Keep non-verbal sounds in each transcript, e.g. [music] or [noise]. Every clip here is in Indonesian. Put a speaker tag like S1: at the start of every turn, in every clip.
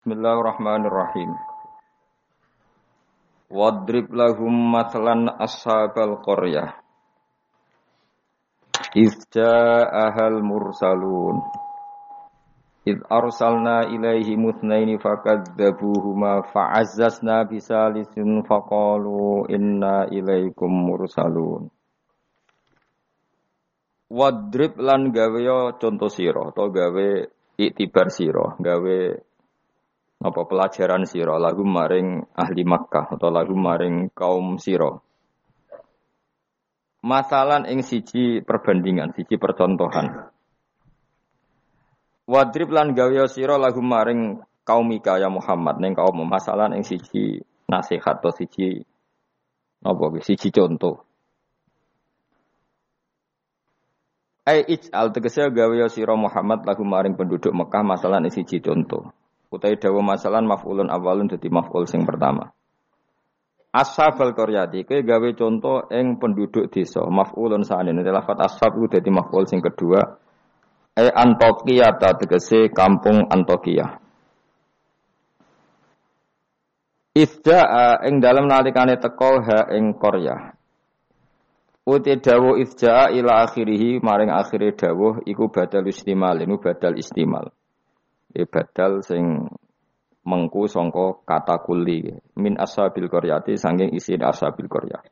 S1: Bismillahirrahmanirrahim. Wadrib lahum matlan ashabal qaryah. Izja ahal mursalun. Id arsalna ilaihi mutnaini fakadzabuhuma fa'azzazna bisalisin faqalu inna ilaikum mursalun. Wadrib lan gawe contoh sira atau gawe iktibar sira, gawe apa pelajaran siro lagu maring ahli Makkah atau lagu maring kaum siro. Masalan ing siji perbandingan, siji percontohan. Wadrib lan gawe siro lagu maring kaum Mika ya Muhammad ning kaum masalan ing siji nasihat atau siji apa siji contoh. Ai ij'al tegese gawe sira Muhammad lagu maring penduduk Mekah masalah ing siji contoh. Utai dawa masalan maf'ulun awalun jadi maf'ul sing pertama. Ashabal qaryati kowe gawe contoh ing penduduk desa maf'ulun sane lafat ashab iku dadi maf'ul sing kedua e Antokia tegese kampung Antokia. Ifja'a ing dalam nalikane teko ha ing Korea. Uti dawuh ifja'a ila akhirih maring akhire dawuh iku badal istimal, ini badal istimal. E badal sing mengku songko kata kuli min ashabil qaryati sanging isi ashabil qaryah.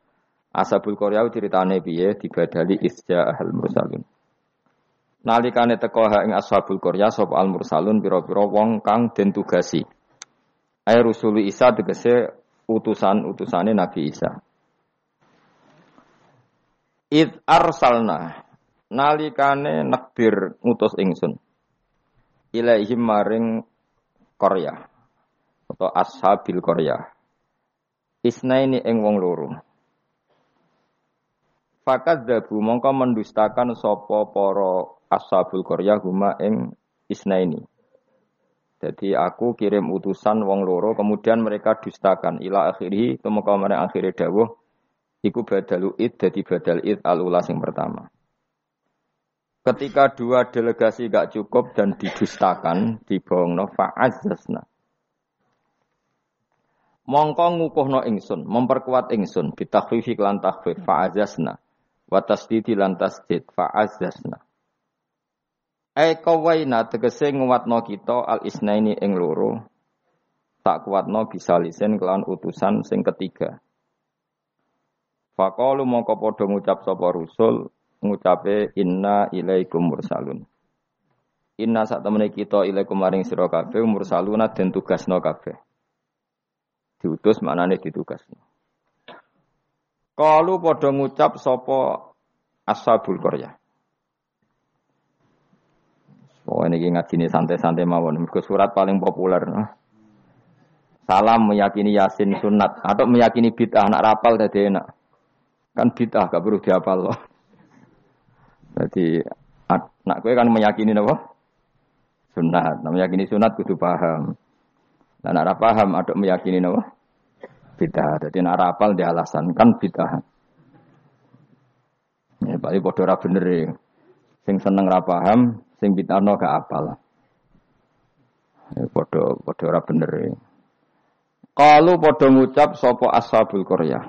S1: Ashabul qaryah ceritane piye dibadali isja ahal mursalun. Nalikane teko ha ing ashabul qaryah sapa al mursalun pira-pira wong kang den tugasi. Ai rusuli Isa tegese utusan-utusane Nabi Isa. Id arsalna nalikane nakbir ngutus ingsun ilaihim maring Korea atau ashabil Korea. Isnaini ing wong loro. Fakat dabu mongko mendustakan sopo poro ashabul Korea huma ing isnaini. Jadi aku kirim utusan wong loro, kemudian mereka dustakan ila akhiri, kemudian akhiri dawuh, iku badalu id, jadi badal id al ulas yang pertama. Ketika dua delegasi gak cukup dan didustakan, no fa'azzasna. Mongko ngukuhno ingsun, memperkuat ingsun, bitakhfifi lan takhfif fa'azzasna. Wa tasdidi lan tasdid fa'azzasna. E kawaina tegese nguatno kita al isnaini ing loro. Tak kuatno bisa lisen kelan utusan sing ketiga. Fakalu mongko padha ngucap sapa rusul ngucape inna ilaikum mursalun. Inna sak temene kita ilaikum maring sira kabeh mursaluna den tugasno kabeh. Diutus maknane ditugasno. Kalu padha ngucap sapa ashabul qaryah. Oh ini ngajine santai-santai mawon. Mergo surat paling populer. Salam meyakini yasin sunat atau meyakini bid'ah anak rapal tadi enak. Kan bid'ah gak perlu dihafal loh. Jadi nak kowe kan meyakini apa? Sunat. Nah, meyakini sunat kudu paham. Dan nak paham ada meyakini apa? Bidah. Jadi nak rapal di alasan kan bidah. Ya, balik bodoh ora bener ya. Sing seneng ra paham, sing bid'ahno gak apal. Ya, bodoh bodoh ora bener ya. Kalau bodoh ngucap sopo ashabul Korea.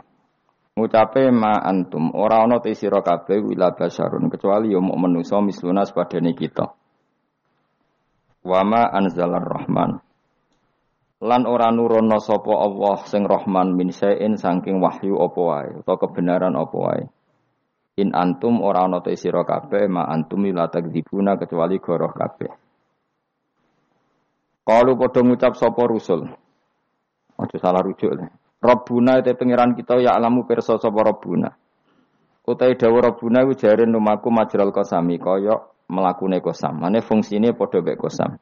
S1: Ngucape ma antum ora ana te sira kabeh wila basarun kecuali yo ya muk manusa misluna sepadane kita. Wa ma anzalar rahman. Lan ora nurono sapa Allah sing Rahman min sain saking wahyu apa wae utawa kebenaran apa wae. In antum ora ana te sira kabeh ma antum la takdzibuna kecuali goroh kabeh. Kalau padha ngucap sapa rusul. Aja salah rujuk lah. Rabbuna itu pengiran kita ya alamu perso sapa Rabbuna. Utai dawa Rabbuna ku jare numaku majral kosami kaya melakune kosam. Mane fungsine padha mek kosam.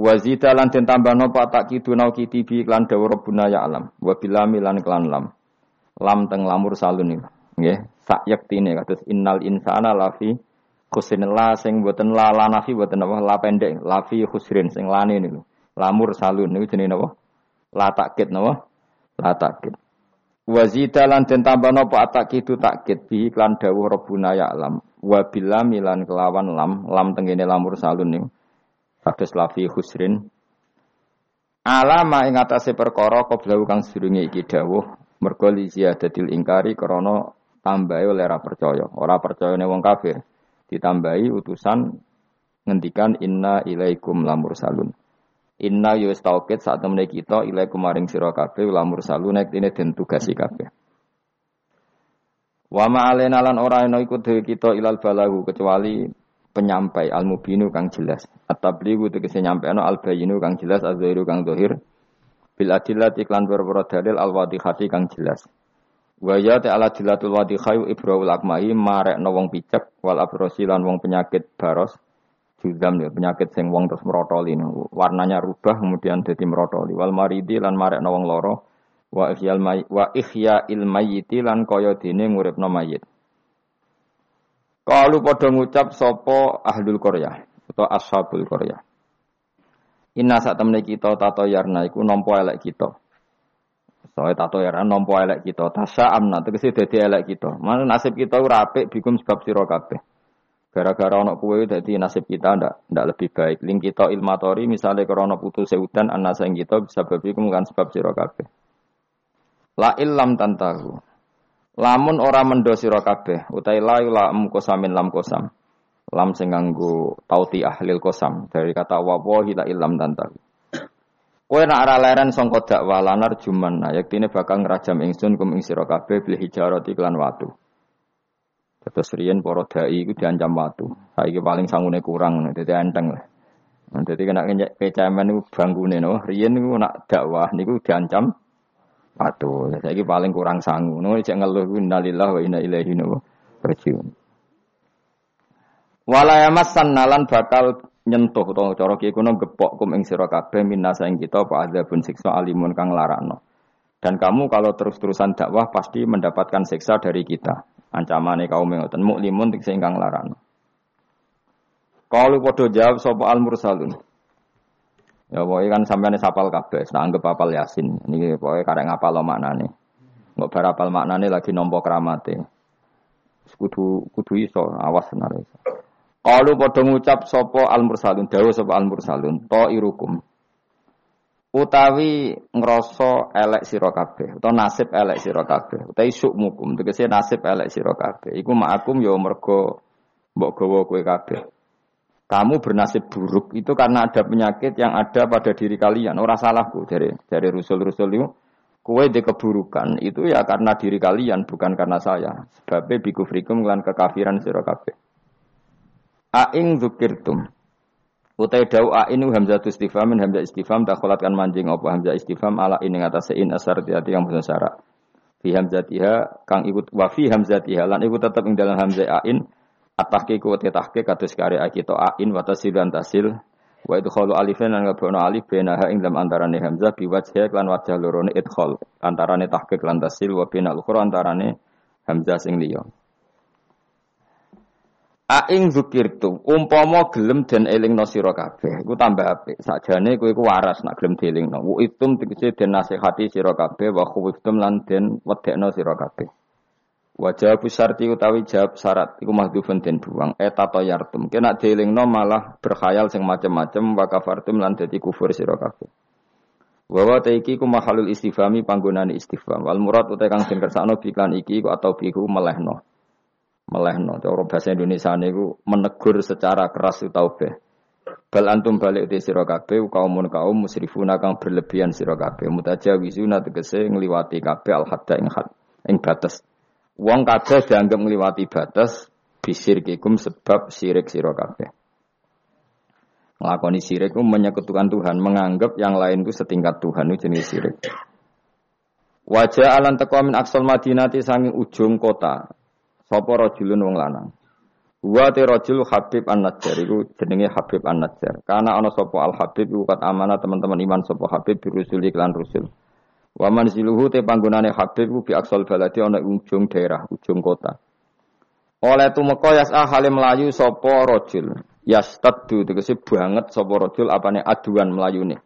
S1: Wazita lan den tambahno pak tak kidunau kitibi lan dawa Rabbuna ya alam. Wa bilami lan klan lam. Lam teng lamur salun iki. Nggih, sak yektine kados innal insana lafi khusrin la sing boten la la nafi boten apa la pendek lafi khusrin sing lane niku. Lamur salun niku jenenge napa? La takkit napa? La takid. Wazida lan den tambah napa atakid takid bi iklan dawuh Rabbuna ya alam. Wa bilam kelawan lam, lam tengene lamur salun ning. Kados lafi husrin Alama ing atase perkara qablahu kang sedurunge iki dawuh mergo li ziyadatil ingkari krana tambahi oleh ora percaya. Ora percayane wong kafir ditambahi utusan ngendikan inna ilaikum lamur salun. Inna yus taukid saat temene kita ilaikum maring sira kabeh lamur salun nek dene den tugasi kabeh. Wa ma alena lan ora ana iku kita ilal balahu kecuali penyampai al mubinu kang jelas. At-tablighu tegese nyampeano al bayinu kang jelas az-zahiru kang zahir. Bil adillati iklan berbara dalil al wadihati kang jelas. Wa ya ta'ala dilatul wadihai ibrahul akmahi marekno wong picek wal abrosi lan wong penyakit baros. Juzam ya penyakit sing wong terus merotoli warnanya rubah kemudian jadi merotoli wal maridi lan marekno wong loro wa ihyal may wa ihya il mayyiti lan kaya dene nguripno mayit. Kalau pada ngucap sopo ahlul Korea atau ashabul Korea. Inna saat temen kita tato yarna iku nompo elek kita. Soalnya tato yarna nompo elek kita. Tasa amna tegesi dadi elek kita. Mana nasib kita ura apik bikum sebab sira kabeh. Gara-gara ono kue dadi nasib kita ndak ndak lebih baik. Ling kita ilmatori misalnya karena putus seudan anasa kita bisa berbikum kan sebab sira kabeh. La illam tantahu. Lamun ora mendo sira kabeh, utai la lam kosamin lam kosam. Lam sing nganggo tauti ahlil kosam dari kata wa wahi la ilam tantah. Kowe nak ora leren sangka dakwah lanar juman, nah yektine bakal ngrajam ingsun kum ing sira kabeh bil hijarati lan watu. Terus riyen para dai iku diancam watu. Saiki paling sangune kurang, dadi enteng lah. Dadi kena kecaman niku bangkune no. Riyen niku nak dakwah niku diancam Patuh, saya paling kurang sanggup. Nunggu cek ngeluh innalillah wa inna ilaihi rajiun. Nalan bakal nyentuh to cara ki kuno gepok kum ing sira kabeh minasa ing kita apa adzabun siksa alimun kang larakno. Dan kamu kalau terus-terusan dakwah pasti mendapatkan siksa dari kita. Ancamane kaum ngoten muklimun sing kang larakno. Kalau podo jawab sapa al mursalun. Ya pokoknya kan sampean sapal kabeh, tak anggap apal Yasin. Ini pokoknya kadang apal maknane. Enggak bar apal maknane lagi nompo keramate. Kudu kudu iso, awas iso. Qalu padha ngucap sapa al mursalun, dawuh sapa al mursalun, to irukum. Utawi ngrasa elek sira kabeh, utawa nasib elek sira kabeh, utawi sukmukum, tegese nasib elek sira kabeh. Iku ma'akum ya mergo mbok gawa kowe kabeh kamu bernasib buruk itu karena ada penyakit yang ada pada diri kalian. Orang salahku dari dari rusul-rusul itu. Kue di keburukan itu ya karena diri kalian bukan karena saya. Sebabnya bikufrikum lan kekafiran sira kabeh. Aing zukirtum. Utai dau ainu hamzah istifham hamzah istifham dakholatkan manjing apa hamzah istifham ala ini atas in asar hati yang bersara. syarat. Fi hamzatiha kang ikut wa fi hamzatiha lan ikut tetap ing dalam hamzah ain At-tahqiq wa tahqiq kados karya kita ain wa tasil dan tasil wa idkhalu alifan lan ngabono alif benaha ing dalam antarane hamzah bi wajhi lan wajah lorone idkhal antarane tahqiq lan tasil wa binal ukhra antarane hamzah sing liya Aing zukirtu umpama gelem den elingno sira kabeh iku tambah apik sakjane kowe iku waras nak gelem dielingno wa itum tegese den nasihati sira kabeh wa khuftum lan den wedekno sira kabeh Wajah busarti utawi jawab syarat iku mahdhufun den buang eta yartum. Kena dielingno malah berkhayal sing macem-macem wa kafartum lan dadi kufur sira kabeh. Wa wa ku mahalul istifhami panggonane istifham. Wal murad uta kang den kersakno biklan iki ku atau biku melehno. Melehno cara bahasa Indonesia niku menegur secara keras utawa Bal antum balik di sira kabeh kaumun kaum musrifuna kang berlebihan sira kabeh mutajawizuna tegese ngliwati kabeh al hadda ing had ing batas. Wong kabeh dianggap ngliwati batas bisirkikum sebab sirik sira kabeh. Nglakoni sirik itu menyekutukan Tuhan, menganggap yang lain itu setingkat Tuhan itu jenis sirik. Wajah alan teko min aksal madinati sanging ujung kota. Sapa rajulun wong lanang. Wa te rajul Habib An-Najjar iku jenenge Habib An-Najjar. Karena ana sapa Al Habib iku kat amanah teman-teman iman sapa Habib birusul iklan rusul. Wa manziluhu te panggonane Habib ku bi aksal baladi ana ujung daerah, ujung kota. Oleh tumeka yas'a hale melayu sapa rajul. Yastaddu tegese banget sapa rajul apane aduan melayune.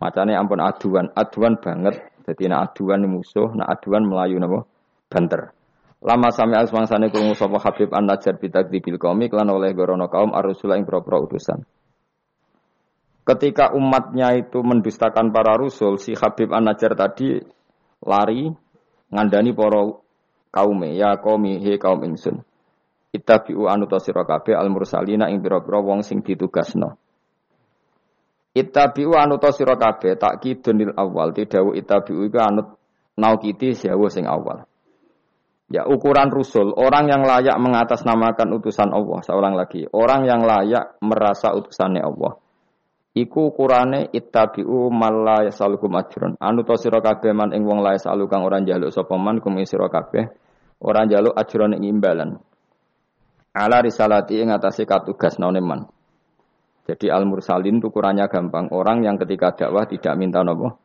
S1: Macane ampun aduan, aduan banget. Dadi nek aduan musuh, nek aduan melayu napa? Banter. Lama sami asmangsane krungu sapa Habib An-Najjar bitakdzibil qaumi lan oleh gorono kaum ar-rusul ing propro utusan. ketika umatnya itu mendustakan para rasul, si Habib An-Najjar tadi lari ngandani para kaume, ya kaumi he kaum ingsun. Ittabi'u anuta sira kabeh al mursalina ing pira-pira wong sing ditugasno. Ittabi'u anuta sira kabeh takkidunil awal, tidawu ittabi'u iku anut naukiti sewu sing awal. Ya ukuran rusul, orang yang layak mengatasnamakan utusan Allah, seorang lagi, orang yang layak merasa utusannya Allah. Iku ukurane ittabi'u malla yasalukum ajrun. Anu to sira kabeh man ing wong lae salu kang ora njaluk sapa man kum sira kabeh, ora njaluk ajrun ing imbalan. Ala risalati ing atase katugas naune man. Jadi al mursalin ukurannya gampang, orang yang ketika dakwah tidak minta nopo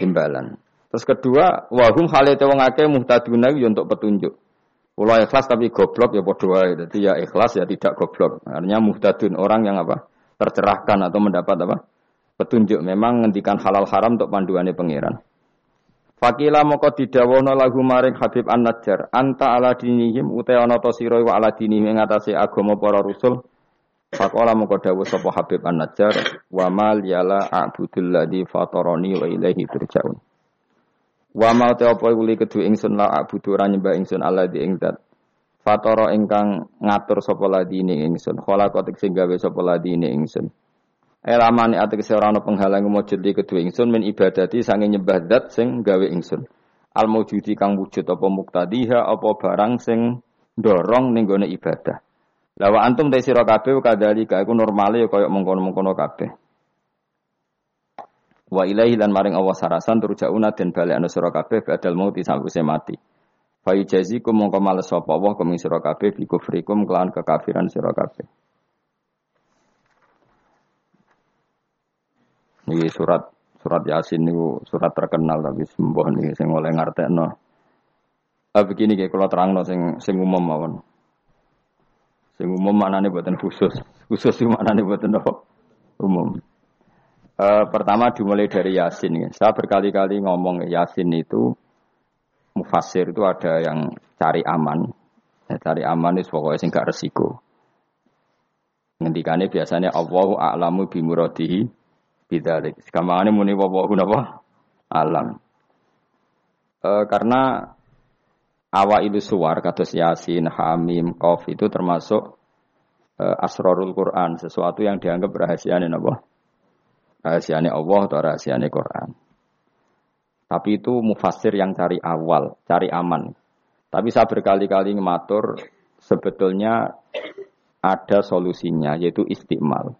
S1: imbalan. Terus kedua, wahum halete wong akeh muhtaduna yo untuk petunjuk. Pulau ikhlas tapi goblok ya padha wae. Jadi ya ikhlas ya tidak goblok. Artinya muhtadun orang yang apa? tercerahkan atau mendapat apa? petunjuk. Memang ngendikan halal haram untuk panduannya pangeran. Fakila moko didawono lagu maring Habib An-Najjar, anta ala dinihim uta ana ta sira wa ala dinihim ing atase agama para rasul. Fakola moko dawuh sapa Habib An-Najjar, wa mal yala a'budul ladzi fatarani wa ilaihi turja'un. Wa ma ta apa kuli kedu ingsun la abudu ora nyembah ingsun Allah di ing zat. Fatara ingkang ngatur sapa ladine ingsun. Khalaqat sing gawe sapa ladine ingsun. Elamane atek ora ana penghalang mujud di kedua ingsun min ibadati sange nyembah zat sing gawe ingsun. Al mujudi kang wujud apa muktadiha apa barang sing dorong ning gone ibadah. Lawa antum te sira kabeh kadhalika iku normale ya kaya mengkono-mengkono kabeh. Wa ilaihi lan maring Allah sarasan turjauna den balekno sira kabeh badal mauti sawise mati. Fa yujazikum mongko males sapa Allah kum sira kabeh bi kufrikum kelan kekafiran sira kabeh. Niki surat surat Yasin niku surat terkenal tapi sembuh niki sing oleh ngartekno. Ah begini kayak kalau terangno sing sing umum mawon. Sing umum maknane buatan khusus. Khusus itu maknane buatan apa? Umum. Uh, pertama dimulai dari Yasin. Ya. Saya berkali-kali ngomong Yasin itu mufasir itu ada yang cari aman. Ya, cari aman itu pokoknya sing gak resiko. Ngendikane biasanya Allahu a'lamu bimuradihi bidzalik. Sekamane muni wallahu napa? Alam. Uh, karena awa itu suar kados Yasin, Hamim, Qaf itu termasuk uh, asrarul Quran, sesuatu yang dianggap rahasia napa? Rahasianya Allah atau rahasianya Quran. Tapi itu mufasir yang cari awal, cari aman. Tapi saya berkali-kali ngematur sebetulnya ada solusinya yaitu istiqmal.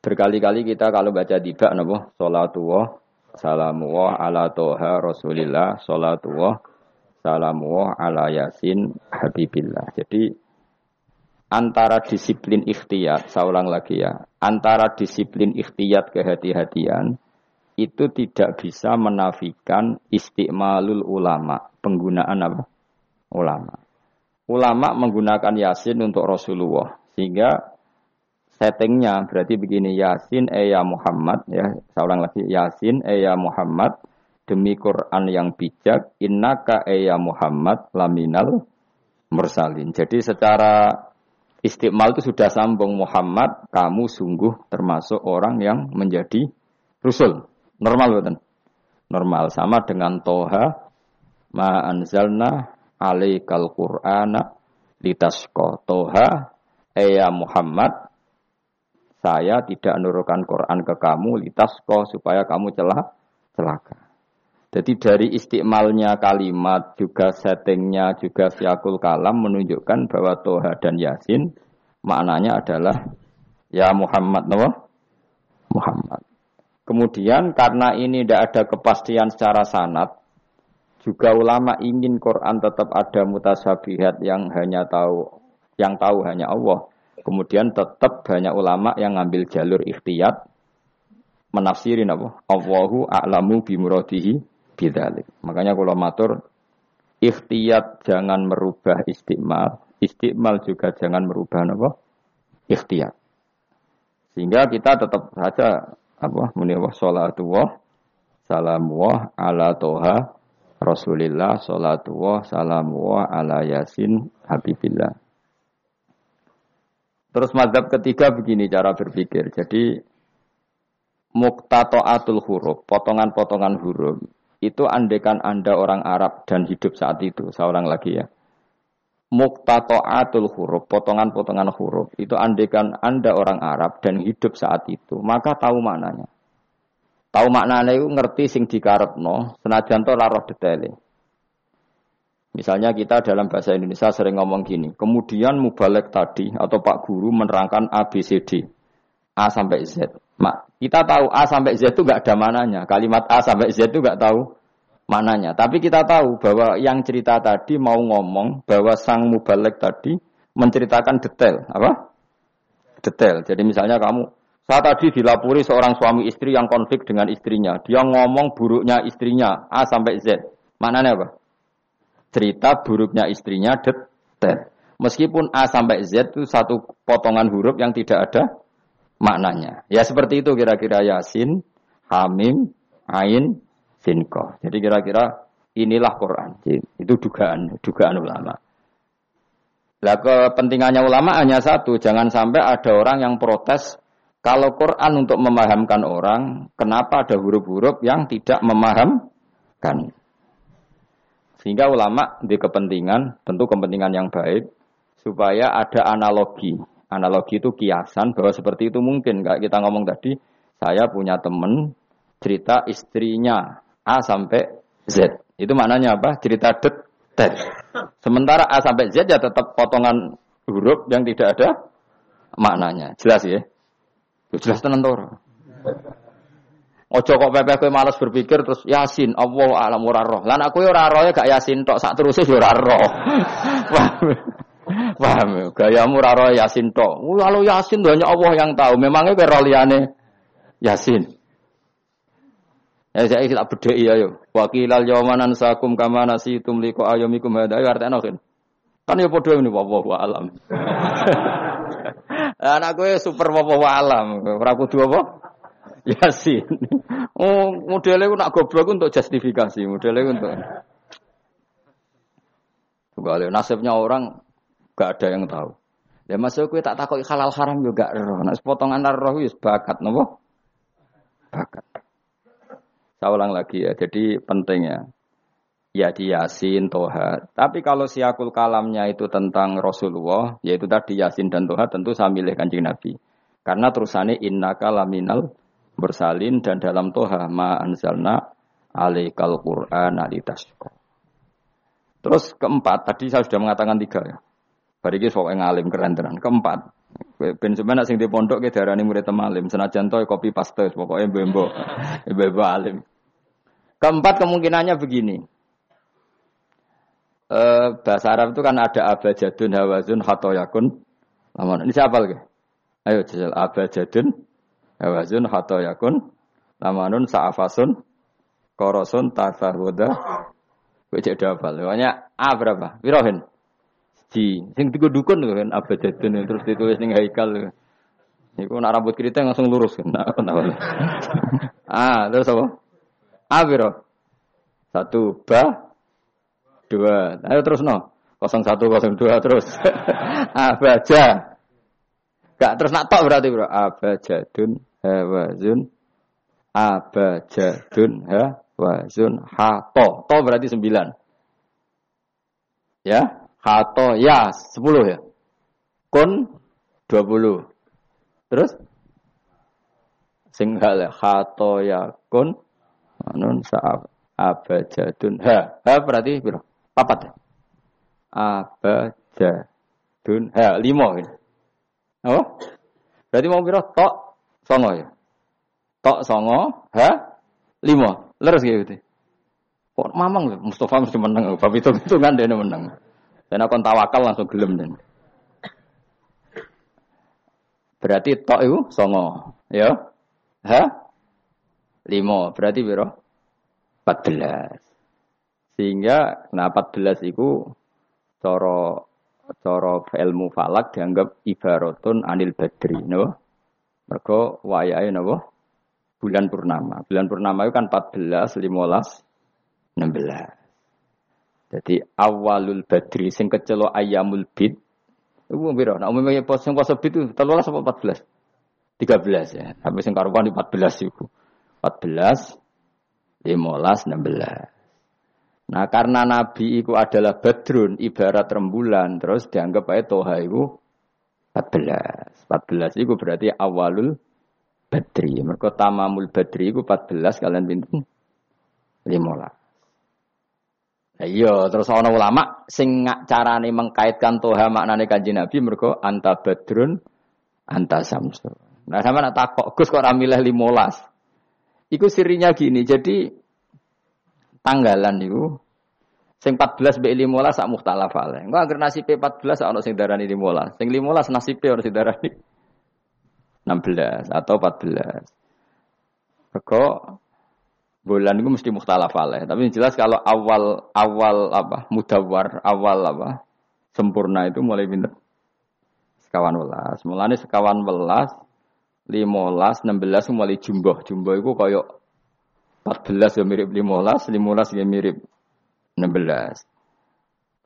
S1: Berkali-kali kita kalau baca tiba nabo salatullah salamullah ala toha rasulillah salatullah salamullah ala yasin habibillah. Jadi antara disiplin ikhtiyat, saya ulang lagi ya, antara disiplin ikhtiyat kehati-hatian itu tidak bisa menafikan istiqmalul ulama, penggunaan apa? Ulama. Ulama menggunakan Yasin untuk Rasulullah, sehingga settingnya berarti begini Yasin eh ya Muhammad ya, saya ulang lagi Yasin eh ya Muhammad demi Quran yang bijak innaka eh ya Muhammad laminal mursalin. Jadi secara Istiqmal itu sudah sambung Muhammad, kamu sungguh termasuk orang yang menjadi Rasul. Normal betul. Normal sama dengan Toha ma anzalna alaikal qur'ana litasqa. Toha ya Muhammad saya tidak nurukan Quran ke kamu litasqa supaya kamu celah celaka. Jadi dari istiqmalnya kalimat, juga settingnya, juga siakul kalam menunjukkan bahwa Toha dan Yasin maknanya adalah ya Muhammad, no? Muhammad. Kemudian karena ini tidak ada kepastian secara sanat, juga ulama ingin Quran tetap ada mutasabihat yang hanya tahu yang tahu hanya Allah. Kemudian tetap banyak ulama yang ngambil jalur ikhtiyat menafsirin apa? Allahu a'lamu bimuradihi bidzalik. Makanya kalau matur ikhtiyat jangan merubah istiqmal, istiqmal juga jangan merubah apa? ikhtiyat. Sehingga kita tetap saja apa muni wa salatu wa salamu wa ala toha Rasulillah salatu wa salamu wa ala yasin habibillah. Terus mazhab ketiga begini cara berpikir. Jadi muktatoatul huruf, potongan-potongan huruf. Itu andekan Anda orang Arab dan hidup saat itu. Saya lagi ya. Muktatoatul huruf, potongan-potongan huruf. Itu andekan Anda orang Arab dan hidup saat itu. Maka tahu maknanya. Tahu maknanya itu ngerti sing dikarepno, senajan to laroh detailnya. Misalnya kita dalam bahasa Indonesia sering ngomong gini, kemudian mubalek tadi atau Pak Guru menerangkan A, B, C, D. A sampai Z. Mak, kita tahu A sampai Z itu nggak ada mananya. Kalimat A sampai Z itu nggak tahu mananya. Tapi kita tahu bahwa yang cerita tadi mau ngomong bahwa sang mubalek tadi menceritakan detail. Apa? Detail. Jadi misalnya kamu, saya tadi dilapuri seorang suami istri yang konflik dengan istrinya. Dia ngomong buruknya istrinya A sampai Z. Mananya apa? cerita buruknya istrinya detail. Meskipun A sampai Z itu satu potongan huruf yang tidak ada maknanya. Ya seperti itu kira-kira Yasin, Hamim, Ain, Sinko. Jadi kira-kira inilah Quran. Itu dugaan, dugaan ulama. Lah kepentingannya ulama hanya satu, jangan sampai ada orang yang protes kalau Quran untuk memahamkan orang, kenapa ada huruf-huruf yang tidak memahamkan? Sehingga ulama di kepentingan, tentu kepentingan yang baik, supaya ada analogi. Analogi itu kiasan bahwa seperti itu mungkin. Kayak kita ngomong tadi, saya punya teman cerita istrinya A sampai Z. Itu maknanya apa? Cerita detail. Sementara A sampai Z ya tetap potongan huruf yang tidak ada maknanya. Jelas ya? Jelas tenang Ojo kok pepe kowe males berpikir terus Yasin Allah alam ora roh. Lan aku ora roh ya gak Yasin tok sak terus ya ora roh. [laughs] Paham? Gayamu ora roh Yasin tok. Kalau Yasin hanya Allah yang tahu. Memangnya kowe roh liyane Yasin. Ya saya kita beda iya yo. Wakilal yawmanan sakum kama nasitum liko ayomikum hada. Ayo artinya kan. Kan ya podo ini wallahu alam. [laughs] Anak gue super wallahu alam. Ora kudu apa? Yasin. Oh, modelnya nak goblok untuk justifikasi, modelnya untuk. Tunggal nasibnya orang gak ada yang tahu. Ya masuk gue tak takut halal haram juga roh. Nah, potongan roh itu bakat, nopo? Bakat. Saya ulang lagi ya. Jadi pentingnya ya di Yasin, Toha. Tapi kalau siakul kalamnya itu tentang Rasulullah, yaitu tadi Yasin dan Toha, tentu saya milih kanjeng Nabi. Karena terusannya inna kalaminal bersalin dan dalam toha ma anzalna alaikal Qur'an alitasqa. Terus keempat, tadi saya sudah mengatakan tiga ya. Bariki sok ngalim keren tenan. Keempat, ben sebenarnya sing di pondok ke darani murid temalim, senajan to kopi paste pokoknya bembo, [laughs] bembo alim. Keempat kemungkinannya begini. Eh, bahasa Arab itu kan ada abajadun hawazun hatoyakun. Ini siapa lagi? Ayo jajal abajadun Hawazun hato yakun lamanun sa'afasun korosun Kowe cek dapal. Pokoknya A berapa? Wirohin. Ji. Sing tiga dukun kan abadadun terus ditulis ning haikal. Iku nak rambut keriting langsung lurus kan. Nah, [laughs] ah, terus apa? A biro. Satu ba dua. Ayo terus no. 0102 terus. [laughs] A baja. Gak terus nak tok berarti bro. Abajadun hawazun abajadun hawazun hato. To berarti sembilan. Ya, hato ya sepuluh ya. Kun dua puluh. Terus singhal ya hato ya kun anun saab abajadun ha ha berarti biro papat ya abajadun ha lima ini oh berarti mau biro tok Songo ya. Tok songo, ha? Lima. Leres gitu. Kok mamang Mustafa mesti menang. Bab itu itu kan dia menang. Dan aku tawakal langsung gelem dan. Berarti tok itu songo, ya? Ha? Lima. Berarti biro? 14. Sehingga nah 14 itu coro coro ilmu falak dianggap ibaratun anil badri, no? Mergo wayahe napa? Bulan purnama. Bulan purnama itu kan 14, 15, 16. Jadi awalul badri sing kecelo ayamul bid Iku piro? Nah umumnya pos yang pos itu 13 apa 14? 13 ya. Habis yang karuan di 14 itu. 14 15 16. Nah karena Nabi itu adalah badrun ibarat rembulan terus dianggap aja toha itu 14. 14 itu berarti awalul badri. Mereka tamamul badri itu 14 kalian pintu 15. Iya, terus ana ulama sing carane mengkaitkan toha maknane kanjeng Nabi mergo anta badrun anta samsul. Nah, sama nak takok Gus kok ora milih 15. Iku sirinya gini, jadi tanggalan itu sing 14 mbek 15 sak mukhtalaf ale. Engko anggere nasibe 14 ana sing darani 15. Sing 15 nasibe ana sing darani 16 [laughs] atau 14. Mergo bulan itu mesti mukhtalaf alaih. Tapi jelas kalau awal awal apa mudawar awal apa sempurna itu mulai pinter sekawan welas. Mulane sekawan welas, limolas, enam belas mulai jumbo. Jumbo itu koyok empat belas ya mirip limolas, limolas ya mirip enam belas.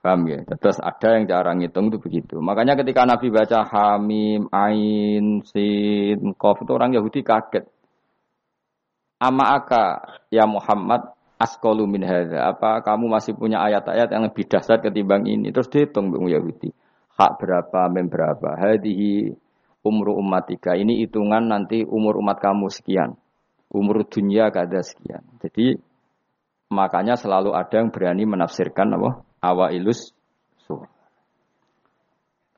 S1: Paham ya? Terus ada yang cara ngitung itu begitu. Makanya ketika Nabi baca Hamim, Ain, Sin, Kof itu orang Yahudi kaget. Ama aka ya Muhammad askolu min hadza. Apa kamu masih punya ayat-ayat yang lebih dasar ketimbang ini? Terus dihitung Bung Yahudi. Hak berapa, mem berapa. Hadihi umru umatika. Ini hitungan nanti umur umat kamu sekian. Umur dunia kada sekian. Jadi makanya selalu ada yang berani menafsirkan apa? Awailus surah.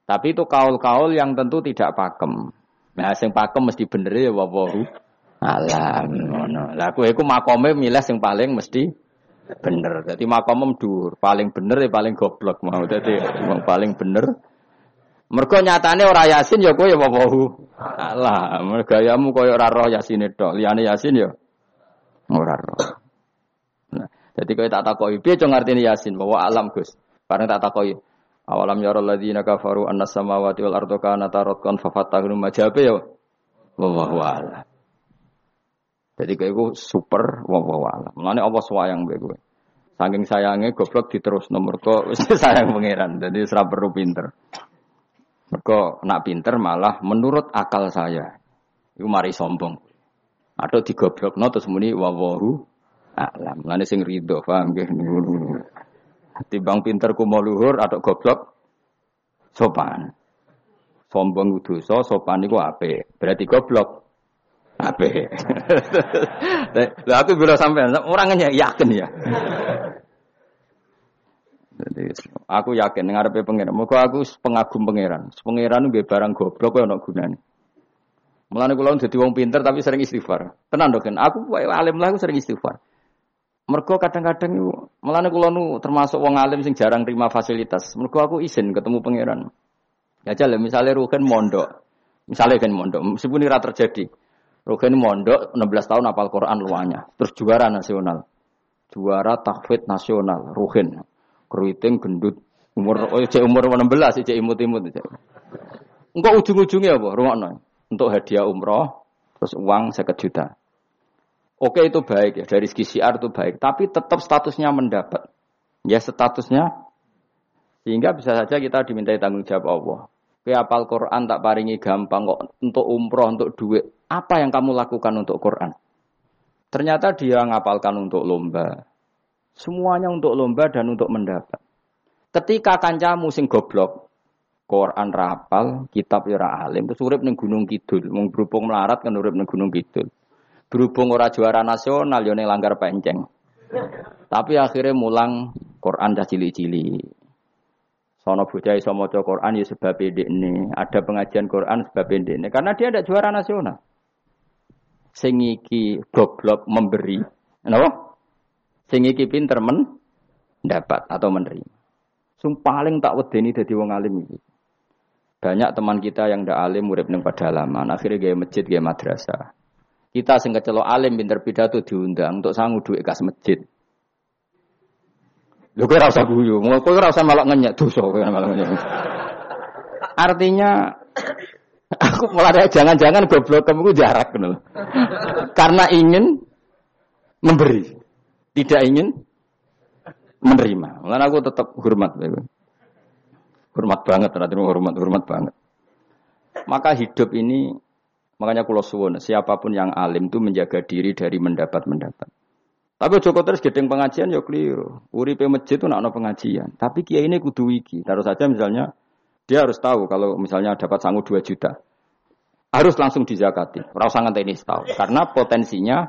S1: Tapi itu kaul-kaul yang tentu tidak pakem. Nah, yang pakem mesti bener ya wawahu alam ngono. Lah kowe iku makome milih sing paling mesti bener. Dadi makomem dhuwur, paling bener ya paling goblok mau. Dadi paling bener. Mergo nyatane ora yasin ya kowe ya wawahu. Alah, gayamu koyo ora roh yasin tok. Liyane yasin ya ora roh. Nah, jadi kowe tak takoki piye cung artine yasin bahwa alam Gus. Bareng tak takoki Awalam ya alladzina kafaru anna samawati wal ardu kanata ratqan fafatahnu majabe ya. Wallahu a'lam. Jadi kayak gue super wah alam. Mulane apa swayang mbek gue. Saking sayangnya goblok diterus nomor kok [laughs] sayang pangeran. Jadi serap perlu pinter. Mereka nak pinter malah menurut akal saya. Itu mari sombong. Atau digoblok no terus muni wawahu alam. Mulane sing ridho paham nggih. Timbang pinter ku mau luhur atau goblok sopan. Sombong dosa, sopan iku apik. Berarti goblok Ape. Lah aku bila sampai orangnya yakin ya. Jadi aku yakin ngarepe pangeran. Muga aku pengagum pangeran. Pangeran nggih barang goblok kok ana gunane. Mulane kula dadi wong pinter tapi sering istighfar. Tenan dok Aku alim lah aku sering istighfar. Mergo kadang-kadang itu, mulane kula nu termasuk wong alim sing jarang terima fasilitas. Mergo aku izin ketemu pangeran. Ya jale misalnya Ruhen mondok. Misalnya kan mondok, meskipun ini terjadi. Rugen mondok 16 tahun apal Quran luanya. Terus juara nasional. Juara tahfidz nasional. Rugen. Keriting gendut. Umur oh umur 16 cek imut-imut. Engkau ujung-ujungnya apa? Rumakno. Untuk hadiah umroh terus uang 1 juta. Oke itu baik ya dari segi siar itu baik, tapi tetap statusnya mendapat. Ya statusnya sehingga bisa saja kita dimintai tanggung jawab Allah. Ke apal Quran tak paringi gampang kok untuk umroh untuk duit apa yang kamu lakukan untuk Quran? Ternyata dia ngapalkan untuk lomba. Semuanya untuk lomba dan untuk mendapat. Ketika kancamu sing goblok, Quran rapal, kitab ya alim, terus urip ning Gunung Kidul, mung berhubung melarat kan urip ning Gunung Kidul. Berhubung ora juara nasional yo ning langgar penceng. Tapi akhirnya mulang Quran dah cili-cili. Sono bocah iso maca Quran ya sebab ini. Ada pengajian Quran sebab ini. Karena dia ada juara nasional sing iki goblok memberi. Napa? Sing iki pinter men dapat atau menerima. Sing paling tak wedeni dadi wong alim iki. Banyak teman kita yang ndak alim urip ning pedalaman, akhirnya gaya masjid, gaya madrasah. Kita sing kecelok alim pinter pidato diundang untuk sangu duit kas masjid. Lho kowe ora usah guyu, kowe ora usah malah ngenyek dosa kowe malah ngenyek. Artinya Aku mulai jangan-jangan goblok kamu jarak gitu. Karena ingin memberi, tidak ingin menerima. Mulai aku tetap hormat. Hormat banget, ternyata hormat, hormat banget. Maka hidup ini, makanya kulo suwon, siapa pun yang alim itu menjaga diri dari mendapat-mendapat. Tapi Joko terus gedeng pengajian ya keliru. Uripe masjid itu nak pengajian. Tapi kiai ini kudu wiki. Taruh saja misalnya dia harus tahu kalau misalnya dapat sanggup 2 juta. Harus langsung dizakati. Rasa ini tahu. Karena potensinya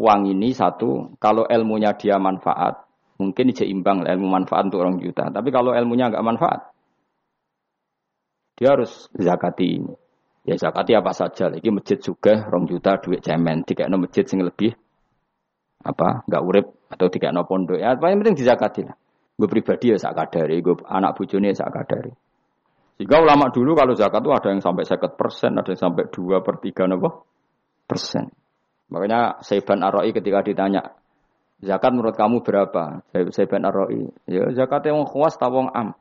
S1: uang ini satu, kalau ilmunya dia manfaat, mungkin imbang ilmu manfaat untuk orang juta. Tapi kalau ilmunya nggak manfaat, dia harus zakati ini. Ya zakati apa saja. Lagi masjid juga rong juta duit cemen. Tiga no masjid sing lebih apa nggak urip atau tiga no pondok ya paling penting dizakati lah gue pribadi ya sak kadari gue anak bujone ya jika ulama dulu kalau zakat itu ada yang sampai seket persen ada yang sampai dua per tiga nopo persen. Makanya Saiban Aroi ketika ditanya zakat menurut kamu berapa? Saiban Aroi ya zakatnya wong khawas ta wong am?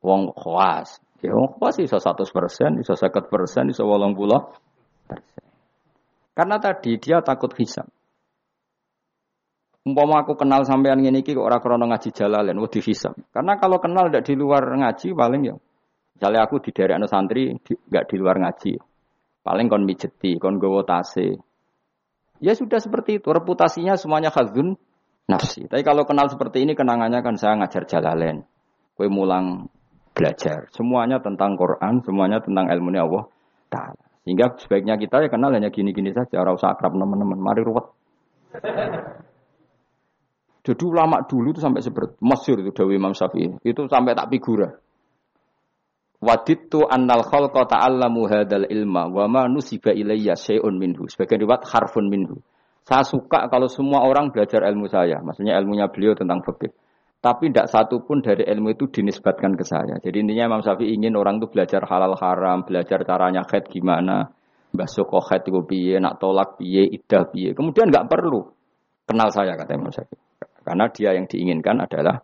S1: Wong khawas ya wong khawas iso satu persen iso seket persen iso puluh persen. Karena tadi dia takut hisap Umpama aku kenal sampean ngene iki kok ora krana ngaji jalalen wedi hisab. Karena kalau kenal ndak di luar ngaji paling ya misalnya aku di daerah santri nggak di, di luar ngaji. Paling kon mijeti, kon gowo tase. Ya sudah seperti itu, reputasinya semuanya khazun nafsi. Tapi kalau kenal seperti ini kenangannya kan saya ngajar jalalen. Kue mulang belajar. Semuanya tentang Quran, semuanya tentang ilmu Allah Ta'ala. Sehingga sebaiknya kita ya kenal hanya gini-gini saja. Orang usah akrab teman-teman. Mari ruwet. Jadi ulama dulu itu sampai seperti masyur itu Dawi Imam Syafi'i. Itu sampai tak figura. Waditu annal khalqa ta'allamu hadal ilma wa ma nusiba ilayya syai'un minhu. Sebagian riwayat harfun minhu. Saya suka kalau semua orang belajar ilmu saya. Maksudnya ilmunya beliau tentang fikih. Tapi tidak satu pun dari ilmu itu dinisbatkan ke saya. Jadi intinya Imam Syafi'i ingin orang itu belajar halal haram, belajar caranya khed gimana, basuh khed itu piye, nak tolak piye, idah piye. Kemudian nggak perlu kenal saya kata Imam Syafi'i. Karena dia yang diinginkan adalah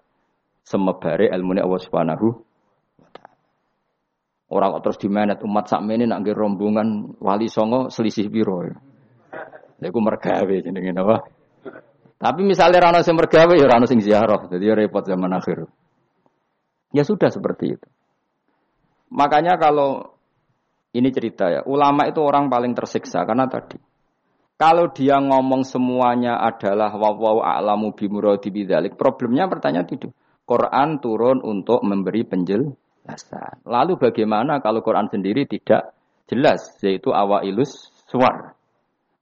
S1: semebare ilmu Allah Subhanahu Orang kok terus dimenet umat sakmene nak nggih rombongan wali songo selisih piro. Lha iku mergawe jenenge apa? Tapi misalnya rano sing mergawe ya rano sing ziarah, jadi ya repot zaman akhir. Ya sudah seperti itu. Makanya kalau ini cerita ya, ulama itu orang paling tersiksa karena tadi kalau dia ngomong semuanya adalah wawaw a'lamu bimuradi bidzalik, problemnya pertanyaan itu. Quran turun untuk memberi penjelasan. Lalu bagaimana kalau Quran sendiri tidak jelas, yaitu awailus suar.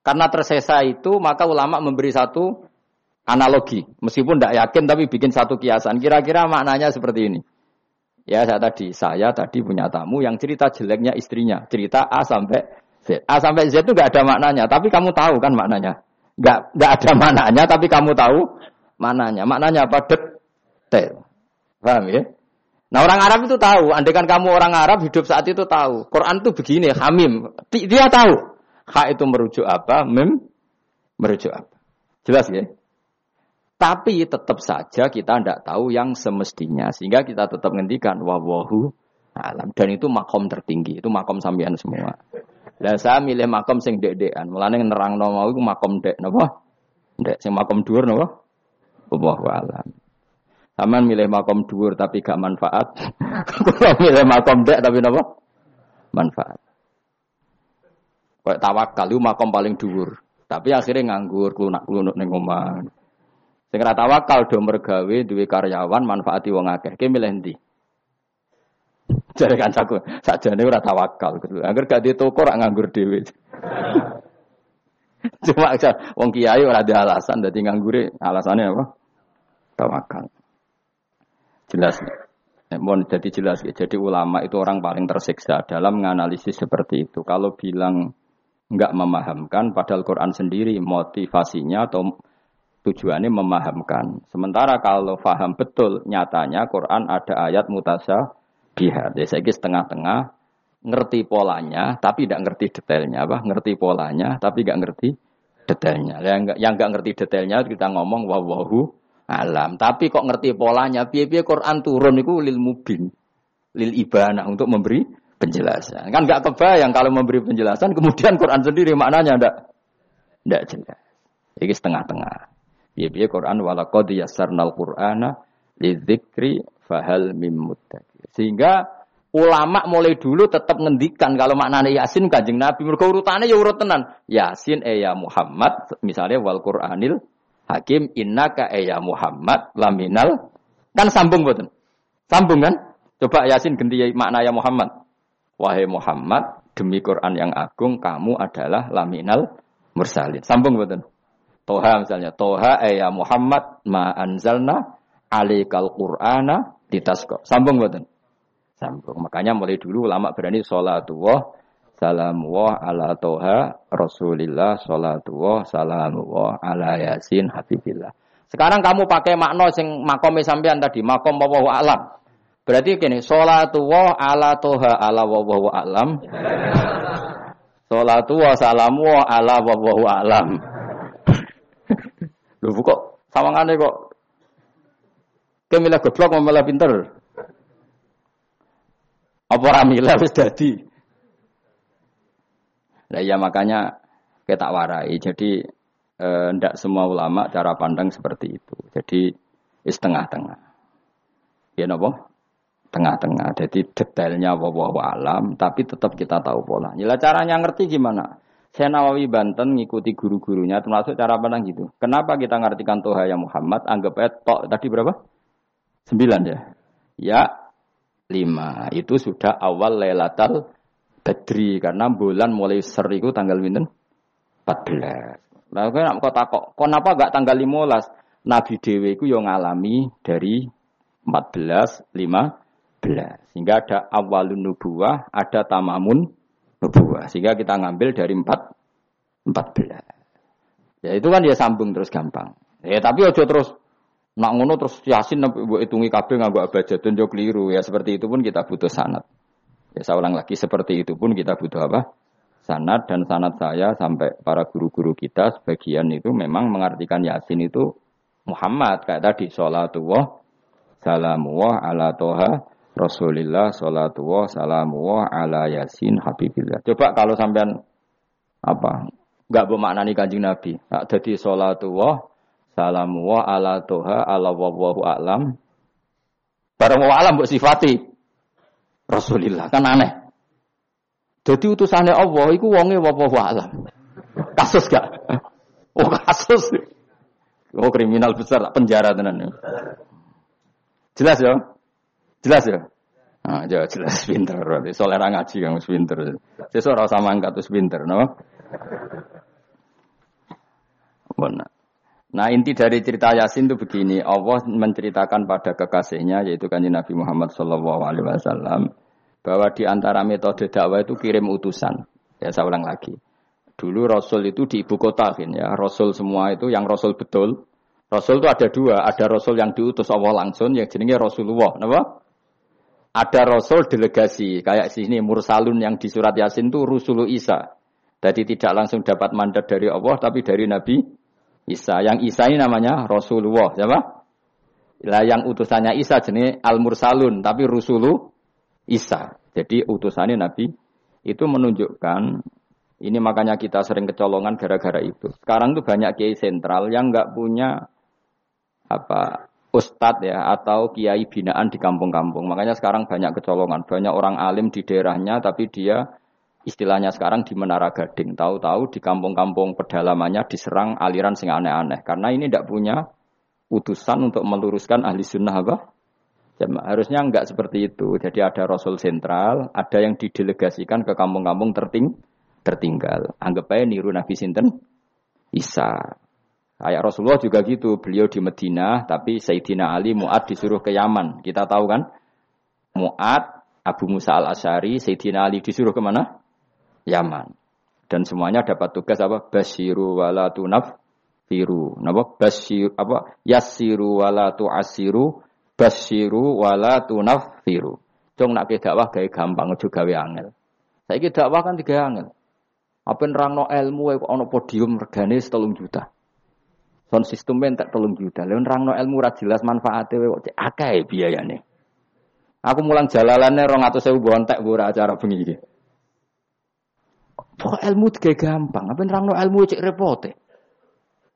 S1: Karena tersesa itu, maka ulama memberi satu analogi. Meskipun tidak yakin, tapi bikin satu kiasan. Kira-kira maknanya seperti ini. Ya, saya tadi, saya tadi punya tamu yang cerita jeleknya istrinya. Cerita A sampai Z. A sampai Z itu nggak ada maknanya, tapi kamu tahu kan maknanya. Nggak nggak ada maknanya, tapi kamu tahu maknanya. Maknanya apa? Detail. Paham ya? Nah orang Arab itu tahu, andaikan kamu orang Arab hidup saat itu tahu. Quran itu begini, hamim. Dia tahu. Ha itu merujuk apa, mem merujuk apa. Jelas ya? Tapi tetap saja kita tidak tahu yang semestinya. Sehingga kita tetap ngendikan wawahu alam. Dan itu makom tertinggi. Itu makom sambian semua. Lah saya milih makom sing dek-dekan. Mulane nerang mau iku makom dek napa? Dek sing makom dhuwur napa? Wallahu alam. Saman milih makom dhuwur tapi gak manfaat. [laughs] Kula milih makom dek tapi napa? Manfaat. Kayak tawakal itu makom paling dhuwur. Tapi akhirnya nganggur, klunak-klunuk ning omah. Sing ora tawakal do mergawe duwe karyawan manfaati wong akeh. Ki milih ndi? Jare kancaku, sakjane ora tawakal. Angger gak di toko ora nganggur dhewe. Cuma wong kiai ora ada alasan dadi nganggure alasannya apa? Tawakal. Jelas. Nek mohon jadi jelas ya. Jadi ulama itu orang paling tersiksa dalam menganalisis seperti itu. Kalau bilang nggak memahamkan, padahal Quran sendiri motivasinya atau tujuannya memahamkan. Sementara kalau faham betul, nyatanya Quran ada ayat mutasa biha. Jadi saya setengah-tengah ngerti polanya tapi tidak ngerti detailnya apa ngerti polanya tapi tidak ngerti detailnya yang yang nggak ngerti detailnya kita ngomong wawahu alam. Tapi kok ngerti polanya? Piye-piye Quran turun itu lil mubin. Lil ibana untuk memberi penjelasan. Kan nggak kebayang kalau memberi penjelasan kemudian Quran sendiri maknanya ndak ndak jelas. Jadi setengah-tengah. Piye-piye Quran walaqad yassarnal qur'ana lidzikri fahal mim Sehingga ulama mulai dulu tetap ngendikan kalau maknanya Yasin kanjeng Nabi. Mereka urutannya ya urut tenan. Yasin eh ya Muhammad, misalnya wal Qur'anil Hakim innaka eh ya Muhammad laminal kan sambung betul. Sambung kan? Coba Yasin ganti makna ya Muhammad. Wahai Muhammad, demi Quran yang agung kamu adalah laminal mursalin. Sambung betul. Toha misalnya, Toha eh ya Muhammad ma anzalna alikal Qur'ana ditasko. Sambung betul sambung. Makanya mulai dulu ulama berani sholatullah salamullah ala toha rasulillah sholatullah salamullah ala yasin habibillah. Sekarang kamu pakai makna sing makom sampean tadi, makom wa alam. Berarti gini, sholatullah ala toha ala wa alam. Sholatullah salamullah ala wa alam. Lho kok sawangane kok Kemilah goblok malah pinter. Apa ramila wis dadi. Nah ya makanya kita warai. Jadi eh, ndak semua ulama cara pandang seperti itu. Jadi setengah-tengah. Ya nopo? Tengah-tengah. Jadi detailnya wawa alam, tapi tetap kita tahu pola. Nila caranya ngerti gimana? Saya Nawawi Banten ngikuti guru-gurunya termasuk cara pandang gitu. Kenapa kita ngartikan Toha ya Muhammad? Anggap aja tok tadi berapa? Sembilan ya. Ya lima itu sudah awal Lailatul Badri karena bulan mulai seri itu tanggal minten 14. Lah kowe nek kok takok, kenapa gak tanggal 15? Nabi Dewi itu yang ngalami dari 14 15 sehingga ada awalun nubuah, ada tamamun nubuah sehingga kita ngambil dari 4 14. Ya itu kan dia sambung terus gampang. Ya tapi ojo terus Nak ngono terus Yasin mbok hitungi kabeh nganggo abjadun yo keliru ya seperti itu pun kita butuh sanad. Ya saya ulang lagi seperti itu pun kita butuh apa? Sanad dan sanad saya sampai para guru-guru kita sebagian itu memang mengartikan Yasin itu Muhammad kayak tadi salatullah salamullah ala toha Rasulillah salatullah salamullah ala Yasin Habibillah. Coba kalau sampean apa? Enggak bermaknani kanjeng Nabi. Nah, jadi salatullah Salamu wa ala toha ala wawahu alam. Barang wa alam buat sifati. Rasulillah kan aneh. Jadi utusannya Allah itu wonge wawahu alam. Kasus gak? Oh kasus. Oh kriminal besar penjara tenan. Jelas ya? Jelas ya? Nah, ya jelas pinter. Soalnya ngaji yang pinter. Sesuatu sama angkat terus pinter, no? Benar. Nah inti dari cerita Yasin itu begini, Allah menceritakan pada kekasihnya yaitu kanji Nabi Muhammad Shallallahu Alaihi Wasallam bahwa di antara metode dakwah itu kirim utusan. Ya saya ulang lagi. Dulu Rasul itu di ibu kota kan ya. Rasul semua itu yang Rasul betul. Rasul itu ada dua, ada Rasul yang diutus Allah langsung yang jenenge Rasulullah, kenapa? Ada Rasul delegasi, kayak sini Mursalun yang di surat Yasin itu Rusulu Isa. Jadi tidak langsung dapat mandat dari Allah, tapi dari Nabi Isa. Yang Isa ini namanya Rasulullah, siapa? Lah yang utusannya Isa jenis Al-Mursalun, tapi Rusulu Isa. Jadi utusannya Nabi itu menunjukkan ini makanya kita sering kecolongan gara-gara itu. Sekarang tuh banyak kiai sentral yang nggak punya apa ustadz ya atau kiai binaan di kampung-kampung. Makanya sekarang banyak kecolongan, banyak orang alim di daerahnya tapi dia istilahnya sekarang di Menara Gading. Tahu-tahu di kampung-kampung pedalamannya diserang aliran sing aneh-aneh. Karena ini tidak punya utusan untuk meluruskan ahli sunnah apa? Harusnya enggak seperti itu. Jadi ada Rasul sentral, ada yang didelegasikan ke kampung-kampung terting tertinggal. Anggap aja niru Nabi Sinten Isa. Kayak Rasulullah juga gitu. Beliau di Medina, tapi Sayyidina Ali Mu'ad disuruh ke Yaman. Kita tahu kan? Mu'ad, Abu Musa al-Asyari, Sayyidina Ali disuruh ke mana? Yaman. Dan semuanya dapat tugas apa? Basiru wala tunaf firu. Napa? Basir apa? Yasiru wala tuasiru, basiru wala tunaf firu. Jong nak dakwah gawe gampang aja gawe angel. Saiki dakwah kan tiga angel. Apa nerangno ilmu kok ana podium regane 3 juta. Son sistem tak telung juta. Lalu nerangno ilmu ra jelas manfaatnya kok akeh biayane. Aku mulang jalalane 200.000 bontek ora acara bengi iki. Pokok ilmu tiga gampang. Apa nerangno ilmu cek repot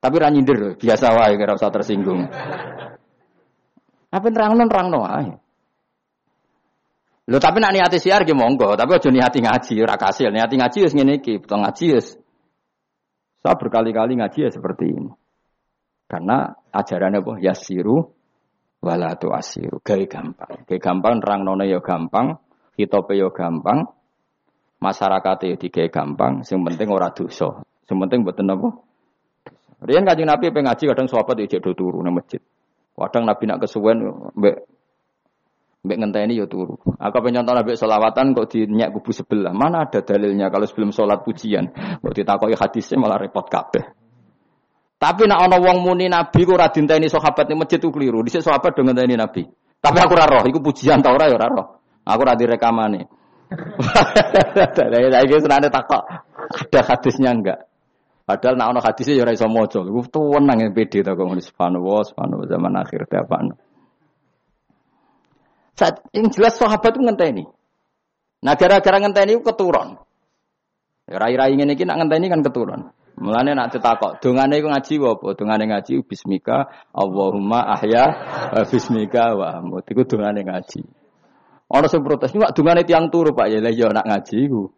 S1: Tapi ra nyindir, biasa wae kira usah tersinggung. Apa nerangno nerangno ae. Lho tapi nak niati siar ki monggo, tapi aja niati ngaji ora kasil. Niati ngaji wis ngene iki, betul ngaji wis. Saya berkali-kali ngaji ya seperti ini. Karena ajarannya apa? Yasiru wala tu asiru. Gawe gampang. Gawe gampang nerang nona ya gampang, hitope ya gampang, masyarakat ya digawe gampang, sing penting ora dosa. Sing penting mboten apa? Riyen kanjeng Nabi pengaji kadang sahabat ya do turu nang masjid. Kadang Nabi nak kesuwen mbek mbek ngenteni ya turu. Aku pengen nyontoh mbek selawatan kok dinyak kubu sebelah. Mana ada dalilnya kalau sebelum sholat pujian. Kok ditakoki hadisnya malah repot kabeh. Tapi nak ana wong muni Nabi ku ora dinteni sahabat ning masjid ku keliru. Dhisik sahabat do ngenteni Nabi. Tapi aku ora roh, iku pujian ta ora ya ora roh. Aku ora direkamane. Lah iki senane takok ada hadisnya enggak? Padahal nak ono hadisnya ya ora iso maca. Iku tuwenang yang pede ta kok ngono subhanallah, subhanallah zaman akhir te apa. Saat yang jelas sahabat itu ngenteni. Nah gara-gara ngenteni keturun. Ya rai-rai ngene iki nak ngenteni kan keturun. Mulane nak ditakok, dongane iku ngaji apa? Dongane ngaji bismika Allahumma ahya bismika wa amut. Iku dongane ngaji. Ono sing protes, "Pak dongane tiang turu, Pak." Ya lah ya nak ngaji iku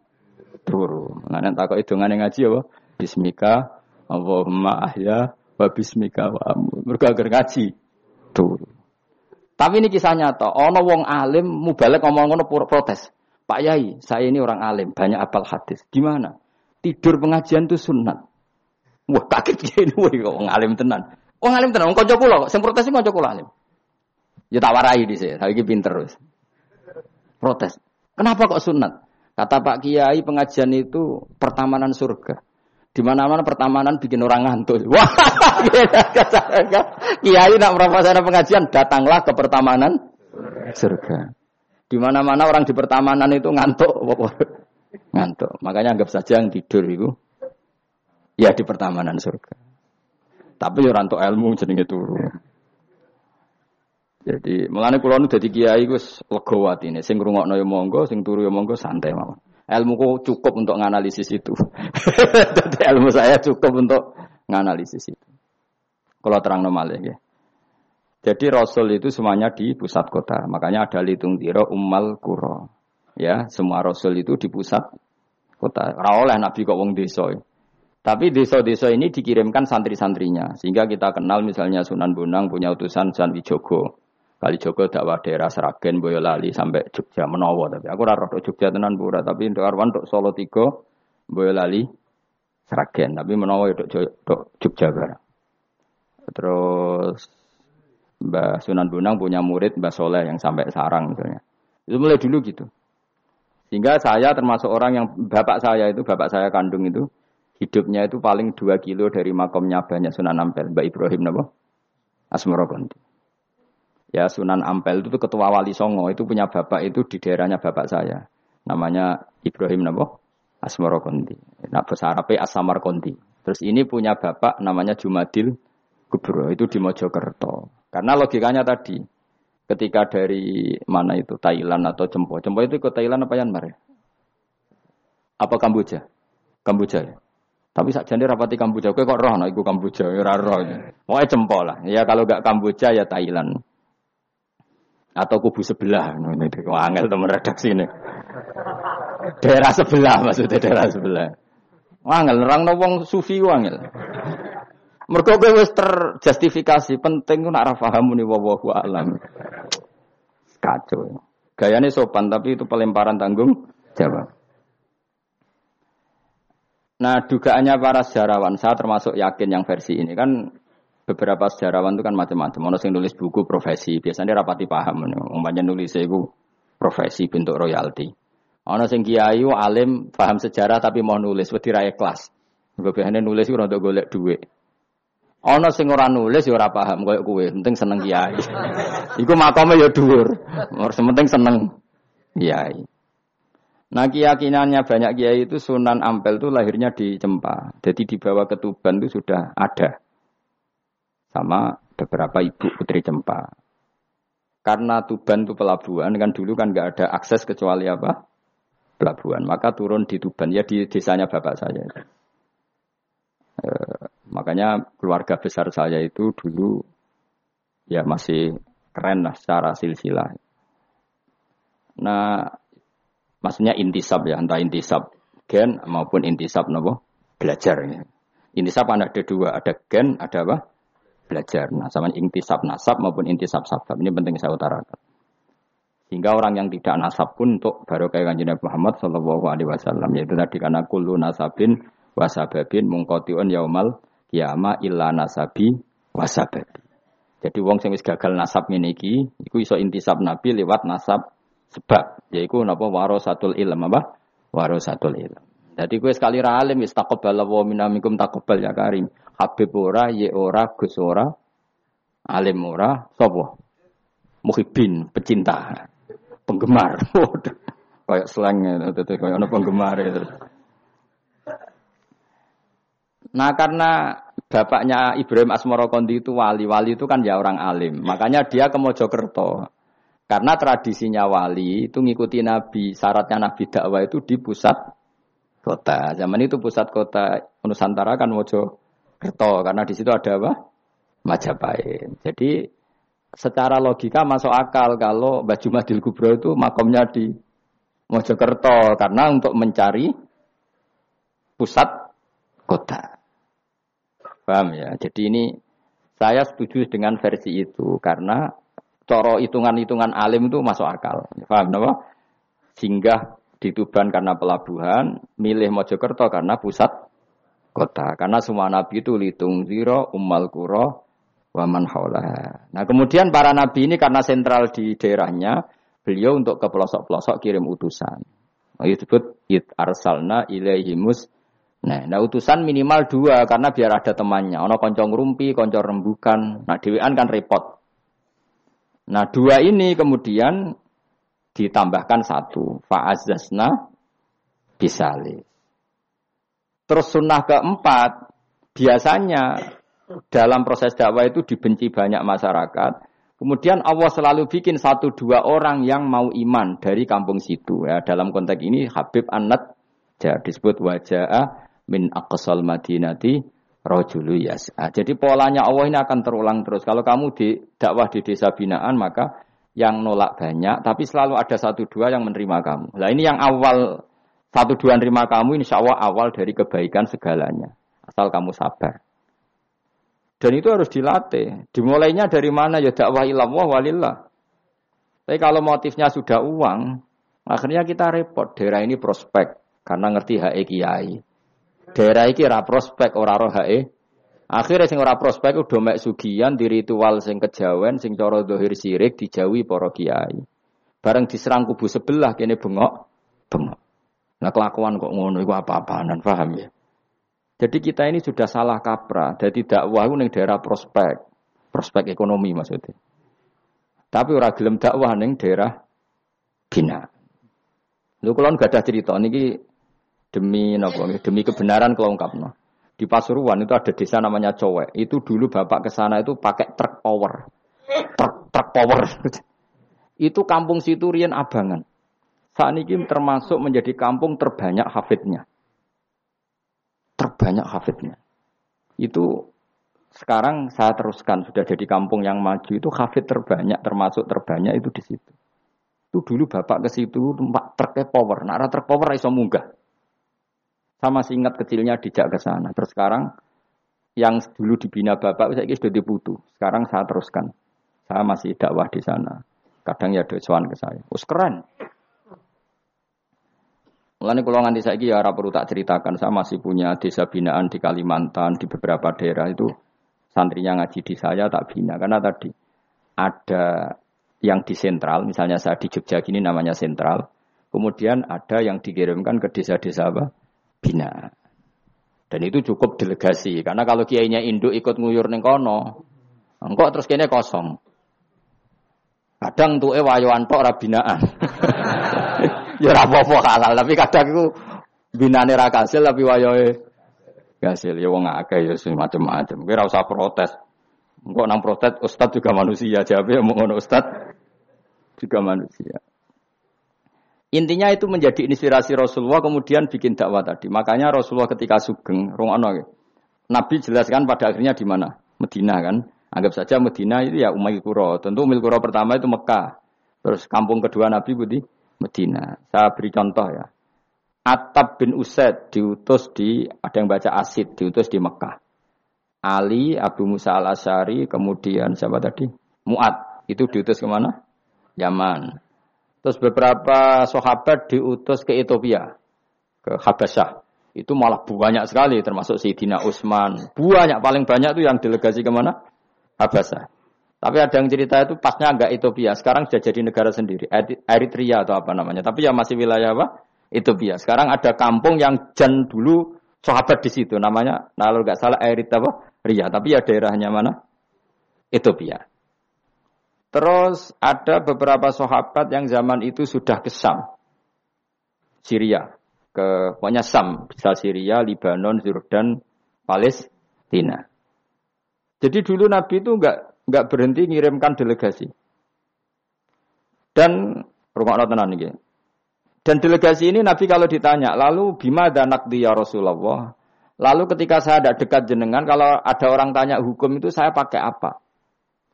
S1: turu. Mulane takoki dongane ngaji apa? Bismika Allahumma ahya wa bismika wa amut. Mergo agar ngaji turu. Tapi ini kisah nyata. Ono wong alim mubalek ngomong ngono protes. Pak Yai, saya ini orang alim, banyak apal hadis. Gimana? Tidur pengajian itu sunat. Wah kaget gini, wah wong alim tenan. Wong alim tenan, wong kanca kula, sing protes kula alim. Ya tak warai di sini, saya pinter wis. Protes. Kenapa kok sunat? Kata Pak Kiai pengajian itu pertamanan surga. Di mana-mana pertamanan bikin orang ngantuk. [laughs] Wah, Kiai nak merasakan pengajian, datanglah ke pertamanan surga. Di mana-mana orang di pertamanan itu ngantuk, [laughs] ngantuk. Makanya anggap saja yang tidur itu ya di pertamanan surga. Tapi orang untuk ilmu jenenge turu. Jadi melane kula nu dadi kiai wis lega atine. Sing ngrungokno ya monggo, sing turu ya monggo santai mawon ilmuku cukup untuk menganalisis itu. [laughs] Jadi ilmu saya cukup untuk menganalisis itu. Kalau terang normal ya. Jadi Rasul itu semuanya di pusat kota. Makanya ada litung tiro ummal kuro. Ya, semua Rasul itu di pusat kota. Rawoleh Nabi kok wong desa. Tapi desa-desa ini dikirimkan santri-santrinya. Sehingga kita kenal misalnya Sunan Bonang punya utusan Sunan Wijogo. Kali Joko dakwah daerah Seragen Boyolali sampai Jogja Menowo tapi aku ora Jogja tenan pura tapi untuk Arwan untuk Solo tiga Boyolali Seragen tapi Menowo untuk Jogja barang. Terus Mbah Sunan Bonang punya murid Mbah Soleh yang sampai Sarang misalnya. Itu mulai dulu gitu. Sehingga saya termasuk orang yang bapak saya itu, bapak saya kandung itu, hidupnya itu paling dua kilo dari makomnya banyak Sunan Ampel, Mbak Ibrahim Nabo, Asmoro Ya Sunan Ampel itu ketua wali Songo itu punya bapak itu di daerahnya bapak saya. Namanya Ibrahim Nabo Asmoro Konti. Nah Arabnya Asamar Konti. Terus ini punya bapak namanya Jumadil Gubro itu di Mojokerto. Karena logikanya tadi ketika dari mana itu Thailand atau Jempo. Jempo itu ke Thailand apa Myanmar ya? Apa Kamboja? Kamboja ya. Tapi saat jadi rapati Kamboja, kok roh, nah, itu Kamboja, ya roh. Mau Jempo lah. Ya kalau gak Kamboja ya Thailand atau kubu sebelah. Ini angel teman redaksi ini. Daerah sebelah maksudnya daerah sebelah. Angel nerang wong sufi angel. Kowe wis terjustifikasi penting ku nak ra paham muni wallahu alam. Kacau. Gayane sopan tapi itu pelemparan tanggung jawab. Nah dugaannya para sejarawan, saya termasuk yakin yang versi ini kan beberapa sejarawan itu kan macam-macam. Ono sing nulis buku profesi, biasanya rapati paham. Umpamanya nulis itu profesi bentuk royalti. Ono sing kiai alim paham sejarah tapi mau nulis wedi ra ikhlas. Biasanya nulis itu untuk golek duit. Ono sing ora nulis ya ora paham koyo kowe, penting seneng kiai. [laughs] Iku makome ya dhuwur. Penting seneng kiai. Nah keyakinannya banyak kiai itu Sunan Ampel itu lahirnya di Cempa. Jadi di bawah ketuban itu sudah ada sama beberapa ibu putri cempa. Karena Tuban itu pelabuhan, kan dulu kan nggak ada akses kecuali apa? Pelabuhan. Maka turun di Tuban, ya di desanya bapak saya. E, makanya keluarga besar saya itu dulu ya masih keren lah secara silsilah. Nah, maksudnya intisab ya, entah intisab gen maupun intisab nopo belajar. Ya. Intisab kan ada dua, ada gen, ada apa? Belajar. Nah, sama intisab nasab maupun intisab sabab. Ini penting saya utarakan. Sehingga orang yang tidak nasab pun untuk baru kayak kanjeng Nabi Muhammad Shallallahu Alaihi Wasallam yaitu tadi karena kullu nasabin wasababin mungkotiun yaumal kiama illa nasabi wasababi. Jadi wong sing wis gagal nasab ngene iki iku iso intisab Nabi lewat nasab sebab yaiku napa warasatul ilm apa? Warasatul ilm. Jadi gue sekali ra alim wis taqabbal wa minamikum taqabbal ya karim. Habib ora, ye ora, Gus ora, alim ora, sapa? Muhibbin, pecinta penggemar. [laughs] kayak slang itu kayak ono penggemar itu. Nah karena bapaknya Ibrahim Asmoro Kondi itu wali, wali itu kan ya orang alim. Makanya dia ke Mojokerto. Karena tradisinya wali itu ngikuti Nabi, syaratnya Nabi dakwah itu di pusat kota. Zaman itu pusat kota Nusantara kan Mojokerto karena di situ ada apa? Majapahit. Jadi secara logika masuk akal kalau Mbah Jumadil Kubro itu makomnya di Mojokerto karena untuk mencari pusat kota. Paham ya? Jadi ini saya setuju dengan versi itu karena coro hitungan-hitungan alim itu masuk akal. Paham apa? Singgah di Tuban karena pelabuhan, milih Mojokerto karena pusat kota. Karena semua nabi itu litung ziro, umal kuro, waman haula. Nah kemudian para nabi ini karena sentral di daerahnya, beliau untuk ke pelosok-pelosok kirim utusan. Nah, disebut it arsalna ilaihimus. Nah, nah utusan minimal dua karena biar ada temannya. Ono koncong rumpi, koncong rembukan. Nah dewan kan repot. Nah dua ini kemudian ditambahkan satu. Fa'azazna bisali. Terus sunnah keempat, biasanya dalam proses dakwah itu dibenci banyak masyarakat. Kemudian Allah selalu bikin satu dua orang yang mau iman dari kampung situ. Ya, dalam konteks ini Habib Anat ya, disebut wajah min aqsal madinati rojulu yas'a. Jadi polanya Allah ini akan terulang terus. Kalau kamu di dakwah di desa binaan maka yang nolak banyak, tapi selalu ada satu dua yang menerima kamu. Nah ini yang awal satu dua menerima kamu, insya Allah awal dari kebaikan segalanya. Asal kamu sabar. Dan itu harus dilatih. Dimulainya dari mana? Ya dakwah ilallah walillah. Tapi kalau motifnya sudah uang, akhirnya kita repot. Daerah ini prospek karena ngerti HE kiai. Daerah ini ora prospek ora roh HE. Akhirnya sing ora prospek udah mek sugian di ritual sing kejawen sing cara dohir sirik dijauhi para kiai. Bareng diserang kubu sebelah kene bengok, bengok. Nah kelakuan kok ngono iku apa-apaan paham ya? Jadi kita ini sudah salah kaprah. Jadi dakwah itu daerah prospek, prospek ekonomi maksudnya. Tapi orang gelem dakwah neng daerah bina. Lu kalau nggak ada cerita niki demi nopo demi kebenaran kalau no. Di Pasuruan itu ada desa namanya Cowek. Itu dulu bapak ke sana itu pakai truk power. Truk, truk power. [laughs] itu kampung situ Rian Abangan. Saat ini termasuk menjadi kampung terbanyak hafidnya terbanyak hafidnya. Itu sekarang saya teruskan sudah jadi kampung yang maju itu hafid terbanyak termasuk terbanyak itu di situ. Itu dulu bapak ke situ tempat truk power, nara truk power iso munggah. Sama ingat kecilnya dijak ke sana. Terus sekarang yang dulu dibina bapak saya sudah diputu. Sekarang saya teruskan. Saya masih dakwah di sana. Kadang ya dosuan ke saya. Us keren. Mulane kula nganti saiki ya ora perlu tak ceritakan, saya masih punya desa binaan di Kalimantan, di beberapa daerah itu santrinya ngaji di saya tak bina karena tadi ada yang di sentral, misalnya saya di Jogja gini namanya sentral. Kemudian ada yang dikirimkan ke desa-desa apa? Bina. Dan itu cukup delegasi karena kalau kiainya induk ikut nguyur ning kono, engkau terus kene kosong. Kadang tuh eh wayoan tok rabinaan. [laughs] ya ora apa-apa tapi kadang iku binane ra kasil tapi wayahe kasil. Ya wong akeh ya macam-macam. Kowe ora usah protes. Engko nang protes ustaz juga manusia, jawabe mau ngono ustaz juga manusia. Intinya itu menjadi inspirasi Rasulullah kemudian bikin dakwah tadi. Makanya Rasulullah ketika sugeng, rungono Nabi jelaskan pada akhirnya di mana? Medina kan. Anggap saja Medina itu ya Umayyah Kuro. Tentu Umil Kuro pertama itu Mekah. Terus kampung kedua Nabi Budi Medina. Saya beri contoh ya. Atab bin Usaid diutus di ada yang baca Asid diutus di Mekah. Ali, Abu Musa al Asyari, kemudian siapa tadi? Muat itu diutus ke mana? Yaman. Terus beberapa sahabat diutus ke Ethiopia, ke Habasyah. Itu malah banyak sekali, termasuk Sayyidina Utsman. Banyak, paling banyak itu yang delegasi ke mana? Habasyah. Tapi ada yang cerita itu pasnya agak Ethiopia. Sekarang sudah jadi negara sendiri. Eritrea atau apa namanya. Tapi ya masih wilayah apa? Ethiopia. Sekarang ada kampung yang jan dulu sahabat di situ namanya kalau nggak salah Erit apa Ria tapi ya daerahnya mana Ethiopia. Terus ada beberapa sahabat yang zaman itu sudah ke Sam, Syria, ke pokoknya Sam, bisa Syria, Libanon, Jordan, Palestina. Jadi dulu Nabi itu nggak nggak berhenti ngirimkan delegasi. Dan rumah tenan ini. Dan delegasi ini Nabi kalau ditanya, lalu bima danak dia Rasulullah. Lalu ketika saya ada dekat jenengan, kalau ada orang tanya hukum itu saya pakai apa?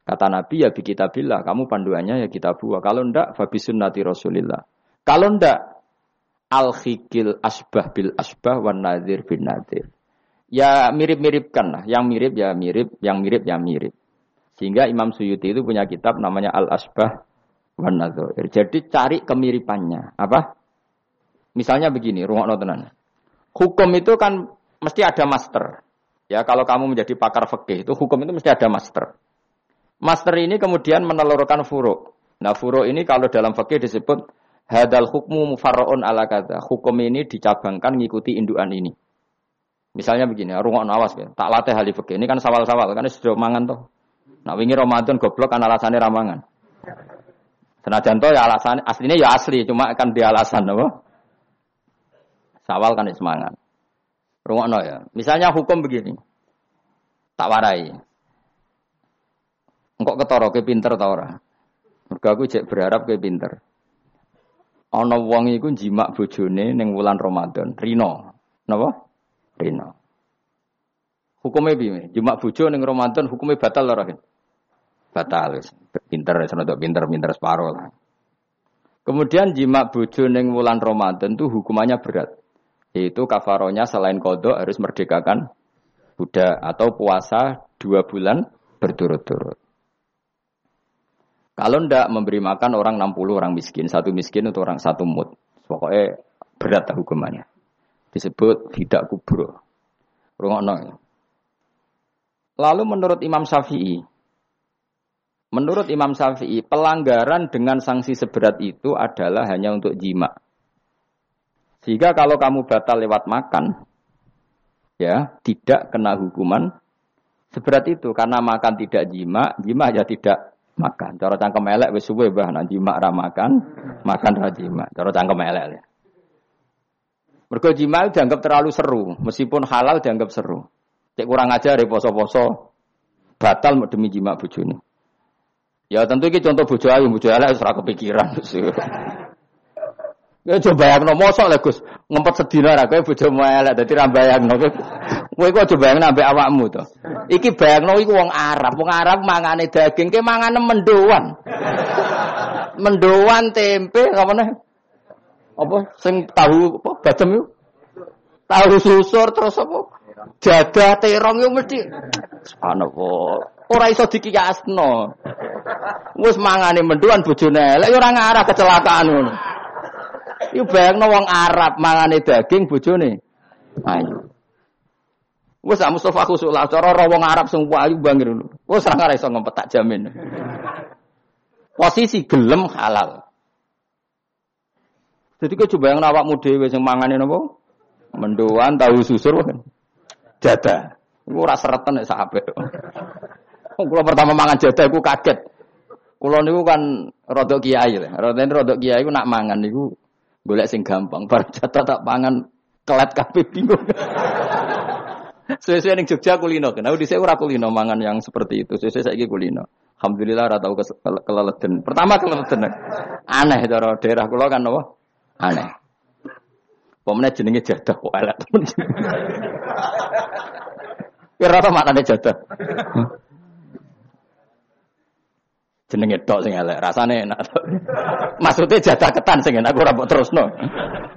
S1: Kata Nabi ya bi kitabillah, kamu panduannya ya kita buah. Kalau ndak fabi sunnati Rasulillah. Kalau ndak al khikil asbah bil asbah wan nadir bin nadir. Ya mirip-miripkan lah, yang mirip ya mirip, yang mirip ya mirip. Sehingga Imam Suyuti itu punya kitab namanya Al Asbah wan. Jadi cari kemiripannya. Apa? Misalnya begini, rumah tenan. Hukum itu kan mesti ada master. Ya, kalau kamu menjadi pakar fikih itu hukum itu mesti ada master. Master ini kemudian menelurkan furuk. Nah, furuk ini kalau dalam fikih disebut hadal hukmu mufarraun ala kata. Hukum ini dicabangkan mengikuti induan ini. Misalnya begini, rumah awas. Tak latih hal fikih. Ini kan sawal-sawal, kan sudah mangan toh. Nah, wingi Ramadan goblok kan alasannya ramangan. Senajan toh ya alasan aslinya ya asli, cuma kan dia alasan apa? Sawal kan semangat. Rungokno ya. Misalnya hukum begini. Tak warai. Engkok ketara ke pinter ta ora? Mergo aku cek berharap ke pinter. Ana wong iku jimak bojone ning wulan Ramadan, Rino. Napa? Rino. Hukumnya piye? Jimak bojo ning Ramadan hukumnya batal ora? Batal. Pinter, senodok pinter, pinter separuh lah. Kemudian jimak bojo ning wulan Ramadan itu hukumannya berat. Yaitu kafaronya selain kodok harus merdekakan budak atau puasa dua bulan berturut-turut. Kalau ndak memberi makan orang 60 orang miskin, satu miskin untuk orang satu mut. Pokoknya berat hukumannya. Disebut tidak kubro. Lalu menurut Imam Syafi'i, menurut Imam Syafi'i, pelanggaran dengan sanksi seberat itu adalah hanya untuk jima. Sehingga kalau kamu batal lewat makan, ya tidak kena hukuman seberat itu karena makan tidak jima, jima ya tidak makan. Cara cangkem elek wis suwe bah nak jima ra makan, makan ra jima. Cara cangkem elek. Ya. Mergo jima dianggap terlalu seru, meskipun halal dianggap seru. Cek kurang ajar ya poso-poso batal demi jima bojone. Ya tentu ini contoh bojo ayu, bojo elek wis ora kepikiran. Ya coba yang no mosok lah Gus ngempet sedina ra kowe bojomu elek dadi ra bayangno kowe kok coba yang nambah awakmu to. Iki bayangno iku wong Arab, wong Arab mangane daging ke mangane mendoan. mendoan tempe nih? Apa sing tahu apa bacem yuk? Tahu susur terus apa? Jadah terong yo mesti subhanallah. Ora iso dikiyasno. Wis mangane mendoan bojone elek yo ora ngarah kecelakaan ngono. Iku bayangno wong Arab mangane daging bojone. Ayo. Wes sak Mustafa khusuk lah cara wong Arab sing ayu bangir. Wes ora ora iso ngempet tak jamin. Posisi gelem halal. Jadi kau coba yang awakmu dhewe sing mangane napa? Mendoan tahu susur kan. Jada. Iku ora seretan nek sahabat. Kulo pertama mangan jada iku kaget. Kulo niku kan rodok kiai lah. Rodok rodok kiai nak mangan niku Golek sing gampang, [laughs] bar jatah tak pangan kelet kabeh bingung. [laughs] Sesuai ning Jogja kulino, kenapa di ora kulino mangan yang seperti itu. Sesuai saiki kulino. Alhamdulillah ora tau keleleden. Pertama keleleden. Aneh cara daerah kula kan apa? Aneh. Pemene jenenge jadah kok elek temen. Kira apa maknane jadah? Jenenge tok sing elek, rasane enak. [laughs] Maksudnya jatah ketan sing enak ora mbok terusno.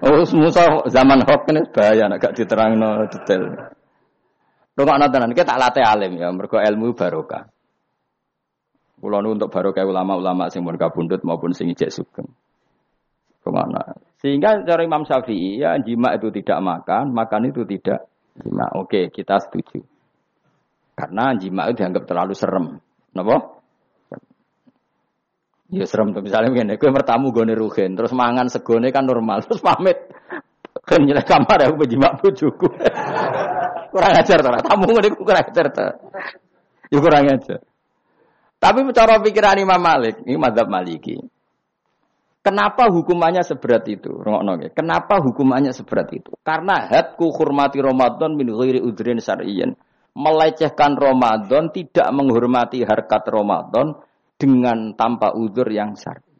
S1: Oh, musa zaman hoax ini bahaya nek gak diterangno detail. Rungokno tenan, kita tak latih alim ya, mergo ilmu barokah. Kulo untuk barokah ulama-ulama sing pun kabundut maupun sing ijek sugeng. Ke mana? Sehingga cara Imam Syafi'i ya jima itu tidak makan, makan itu tidak jima. Oke, kita setuju. Karena jima itu dianggap terlalu serem. Napa? Ya serem tuh misalnya begini, gue bertamu gue rugen, terus mangan segone kan normal, terus pamit, kan nyelek kamar aku berjimak bujuku, kurang ajar tuh, tamu gue kurang ajar tuh, ya kurang ajar. Tapi cara pikiran Imam Malik, ini madhab Maliki. Kenapa hukumannya seberat itu? Kenapa hukumannya seberat itu? Karena hadku hormati Ramadan min ghairi udrin syar'iyyan. Melecehkan Ramadan, tidak menghormati harkat Ramadan, dengan tanpa uzur yang syar'i.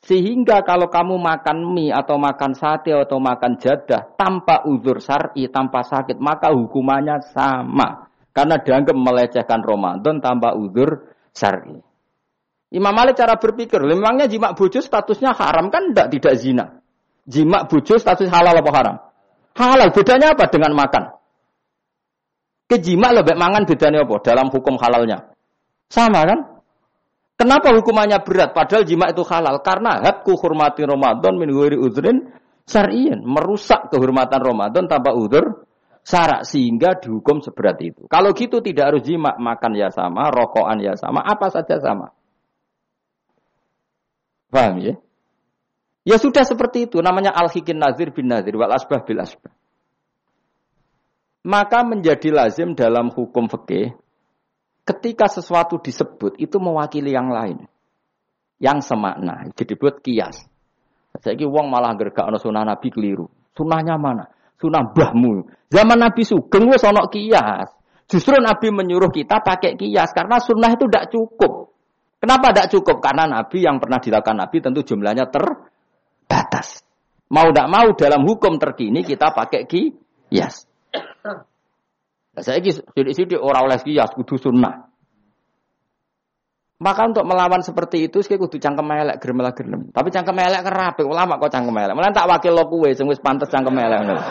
S1: Sehingga kalau kamu makan mie atau makan sate atau makan jadah tanpa uzur syar'i, tanpa sakit, maka hukumannya sama. Karena dianggap melecehkan Ramadan tanpa uzur syar'i. Imam Malik cara berpikir, memangnya jima bojo statusnya haram kan tidak tidak zina. Jima bojo status halal apa haram? Halal. Bedanya apa dengan makan? Kejima lebih mangan bedanya apa dalam hukum halalnya? Sama kan? Kenapa hukumannya berat? Padahal jima itu halal. Karena hadku hormati Ramadan min ghairi udhrin syar'iyin. Merusak kehormatan Ramadan tanpa udur syarak. Sehingga dihukum seberat itu. Kalau gitu tidak harus jima. Makan ya sama, rokokan ya sama, apa saja sama. Paham ya? Ya sudah seperti itu. Namanya al-hikin nazir bin nazir. Wal asbah bil asbah. Maka menjadi lazim dalam hukum fikih ketika sesuatu disebut itu mewakili yang lain. Yang semakna, jadi buat kias. Saya wong malah gergak ono sunah Nabi keliru. Sunahnya mana? Sunah bahmu. Zaman Nabi Sugeng wis ono kias. Justru Nabi menyuruh kita pakai kias karena sunnah itu tidak cukup. Kenapa tidak cukup? Karena Nabi yang pernah dilakukan Nabi tentu jumlahnya terbatas. Mau tidak mau dalam hukum terkini kita pakai kias. Saya ini sidik-sidik orang oleh kias kudu sunnah. Maka untuk melawan seperti itu saya kudu cangkem elek gerem. Tapi cangkem elek kerape ulama kok cangkem elek. Malah tak wakil lo kue sing wis pantes cangkem elek ngono.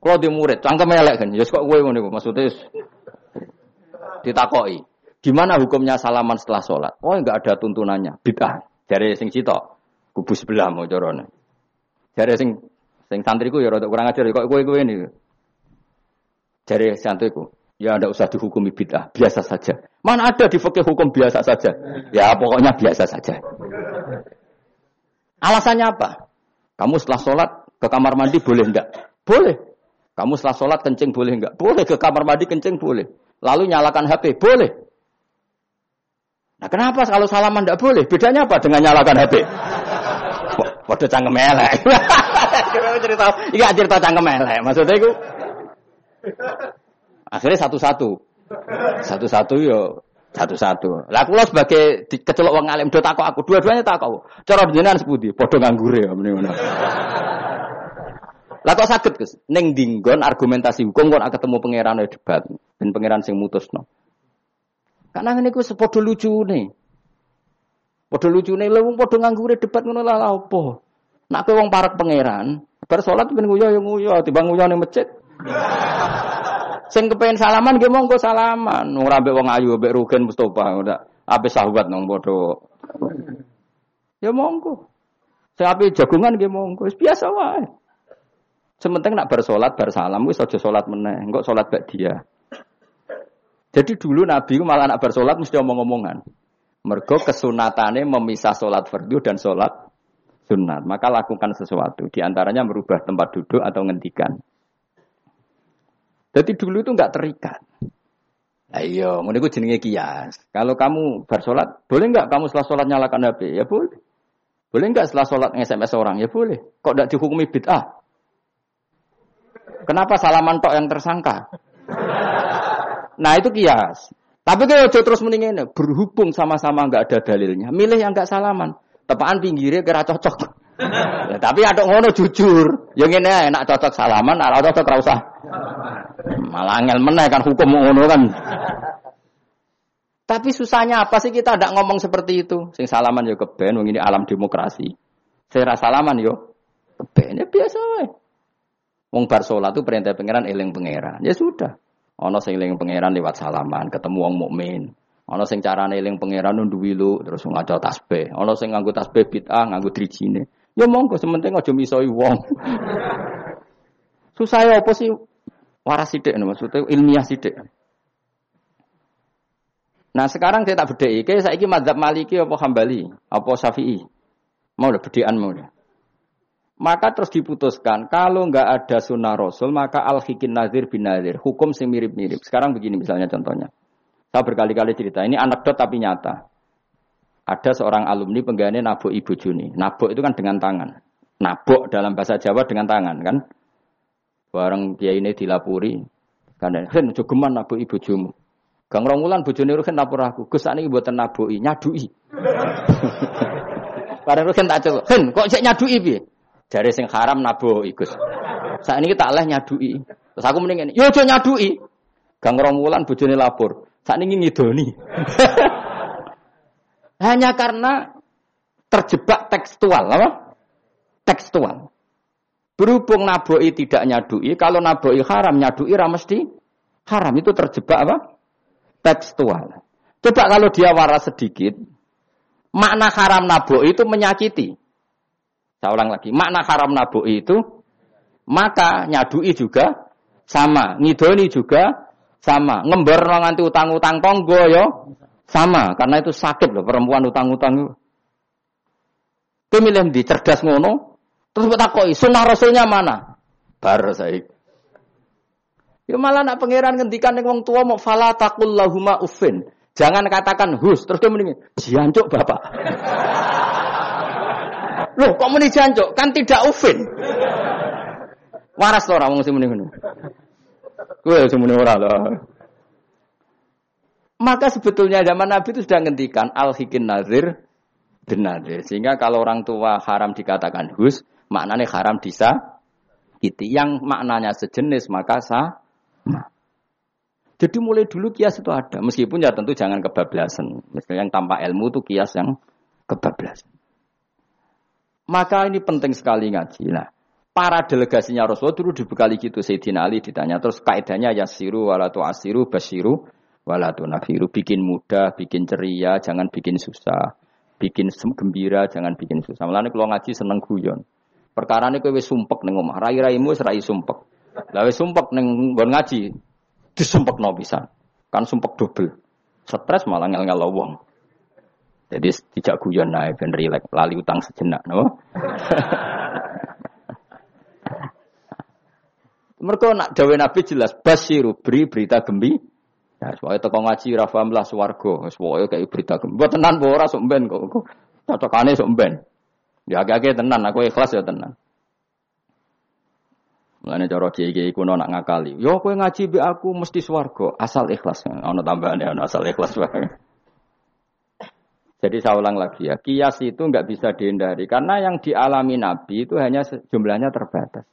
S1: Kalau di murid cangkem elek kan, ya kok kue ngono maksudnya ditakoki. Gimana hukumnya salaman setelah sholat? Oh enggak ada tuntunannya, bid'ah. Dari sing cito, kubu sebelah mau corone. Dari sing sing santriku ya rada kurang ajar kok kowe-kowe ini. Dari santriku, ya tidak usah dihukumi bid'ah, biasa saja. Mana ada di fikih hukum biasa saja? Ya pokoknya biasa saja. Alasannya apa? Kamu setelah sholat ke kamar mandi boleh enggak? Boleh. Kamu setelah sholat kencing boleh enggak? Boleh. Ke kamar mandi kencing boleh. Lalu nyalakan HP? Boleh. Nah kenapa kalau salaman enggak boleh? Bedanya apa dengan nyalakan HP? Waduh cangkem elek. [laughs] cerita, iya cerita cangkem elek. Maksudnya itu Akhirnya satu-satu. Satu-satu yo satu-satu. Lah kula sebagai kecelok wong alim do takok aku, dua-duanya takok. Cara jenengan sepundi? Padha nganggure ya mrene ngono. Lah kok saged Gus? Ning dinggon argumentasi hukum kok ketemu pangeran debat ben pangeran sing mutusno. Karena ngene ku sepodo lucune. Padha lucune lho wong padha nganggure debat ngono lah apa? Nak kowe wong parek pangeran, bar salat ben nguyo ya nguyo, timbang nguyo ning masjid. Sing kepengen salaman nggih monggo salaman. Ora mbek wong ayu mbek Rugen Mustofa ora ape sahabat nang padha. Ya monggo. Sing ape jagungan nggih monggo. Biasa wae. Sementing nak bar salat bar salam wis aja salat meneh, engko salat bak dia. Jadi dulu Nabi malah nak bar salat mesti omong-omongan. Mergo kesunatane memisah salat fardu dan salat sunat. Maka lakukan sesuatu. Di antaranya merubah tempat duduk atau ngendikan. Jadi dulu itu enggak terikat. Ayo, mau gue jenenge kias. Kalau kamu bersolat, boleh enggak kamu setelah sholat nyalakan HP? Ya boleh. Boleh enggak setelah sholat nge-SMS orang? Ya boleh. Kok enggak dihukumi bid'ah? Kenapa salaman tok yang tersangka? Nah itu kias. Tapi kalau terus mendingin berhubung sama-sama enggak ada dalilnya, milih yang enggak salaman. Tepaan pinggirnya kira cocok. Ya, tapi ada ngono jujur. Yang ini enak cocok salaman, ala cocok rausah. Malah angel kan hukum ngono kan. Tapi susahnya apa sih kita tidak ngomong seperti itu? Sing salaman yo keben, wong ini alam demokrasi. Saya salaman yo keben ya biasa. Wong bar salat itu perintah pangeran eling pangeran. Ya sudah. Ana sing eling pangeran lewat salaman, ketemu wong mukmin. Ana sing carane eling pangeran nundu wilu terus ngaco tasbih. Ana sing nganggo tasbih bid'ah, nganggo drijine. Ya monggo sementing aja misoi wong. Susah ya apa sih? Waras sithik maksudnya ilmiah sithik. Nah sekarang saya tak bedai, kayak saya ini madhab maliki apa hambali, apa syafi'i. Mau udah bedean mau udah. Maka terus diputuskan, kalau nggak ada sunnah rasul, maka al hikin nazir bin nazir. Hukum sing mirip-mirip. Sekarang begini misalnya contohnya. Saya berkali-kali cerita, ini anekdot tapi nyata. Ada seorang alumni penggawaannya nabok ibu Juni. Nabok itu kan dengan tangan. Nabok dalam bahasa Jawa dengan tangan kan. Bareng dia ini dilapuri. Karena, Hen, jogeman nabok ibu Jumu. Gang Romulan bojone Ruhin lapor aku, Gus sakniki mboten nabuki, nyadui. [laughs] Bareng Ruhin tak celuk, "Hen, kok cek nyadui piye?" Jare sing haram nabuki, Gus. Sakniki tak leh nyadui. Terus aku mending ngene, "Yo aja nyadui." Gang Romulan bojone lapor, sakniki ngidoni. [laughs] Hanya karena terjebak tekstual, apa? Tekstual. Berhubung naboi tidak nyadui, kalau naboi haram nyadui ramesti haram itu terjebak apa? tekstual. Coba kalau dia waras sedikit, makna haram nabo itu menyakiti. Saya ulang lagi, makna haram nabo itu maka nyadui juga sama, ngidoni juga sama, ngember nganti utang-utang tonggo yo sama, karena itu sakit loh perempuan utang-utang. Pemilih di cerdas ngono, terus bertakoi, sunnah rasulnya mana? Bar saya Ya malah nak pangeran ngendikan yang wong tua mau fala takul lahuma ufin. Jangan katakan hus, terus dia mendingin, jancuk bapak. [laughs] Loh, kok meni jancuk? Kan tidak ufin. Waras loh orang sing muni ngono. Kowe sing muni ora lah. Maka sebetulnya zaman Nabi itu sudah ngendikan al hikin nazir benar Sehingga kalau orang tua haram dikatakan hus, maknanya haram bisa itu yang maknanya sejenis maka sah Nah. Jadi mulai dulu kias itu ada, meskipun ya tentu jangan kebablasan. Misalnya yang tanpa ilmu itu kias yang kebablasan. Maka ini penting sekali ngaji. Nah, para delegasinya Rasulullah dulu dibekali gitu. Sayyidina Ali ditanya, terus kaidahnya yasiru walatu asiru basiru walatu nafiru. Bikin mudah, bikin ceria, jangan bikin susah. Bikin gembira, jangan bikin susah. Malah kalau ngaji seneng guyon. Perkara ini kowe sumpek ning omah, rai-raimu serai sumpek. Lah wis sumpek ning nggon ngaji, disumpekno pisan. Kan sumpek double. Stres malah ngel-ngel wong. Jadi tidak guyon naik ben rilek, lali utang sejenak, no? [laughs] Mereka nak dawe Nabi jelas basiru beri berita gembi. Ya, soalnya teko ngaji rafa lah swargo, soalnya kayak berita. Buat tenan bo ora sok ben kok. Cocokane sok ben. Ya agak-agak tenan, aku ikhlas ya tenan. Mulane cara kiai-kiai kuno nak ngakali. Yo kowe ngaji be aku mesti swarga, asal ikhlas. Ana tambahane ana asal ikhlas wae. [laughs] Jadi saya ulang lagi ya, kias itu nggak bisa dihindari karena yang dialami Nabi itu hanya jumlahnya terbatas.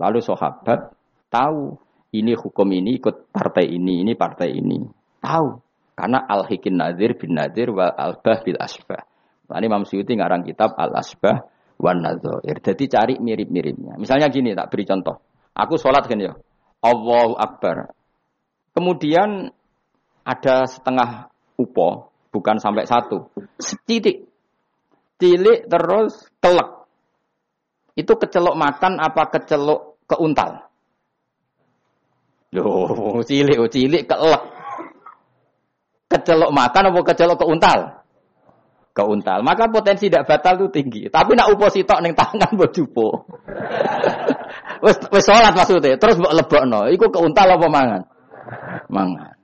S1: Lalu sahabat tahu ini hukum ini ikut partai ini, ini partai ini. Tahu. Karena al-hikin nadir bin nadir wal albah bil asbah. Nah, ini Imam Suyuti ngarang kitab al-asbah wan nadzair. Jadi cari mirip-miripnya. Misalnya gini, tak beri contoh. Aku sholat kan ya. Allahu Akbar. Kemudian ada setengah upo, bukan sampai satu. Setitik. Cilik terus telek. Itu kecelok makan apa kecelok keuntal? Loh, cilik, cilik kelek. Kecelok makan apa kecelok keuntal? ke untal. Maka potensi tidak batal itu tinggi. Tapi nak upo sitok ning tangan mbok jupo. [laughs] wis wis maksudnya, terus mbok lebokno. Iku ke untal apa mangan? Mangan.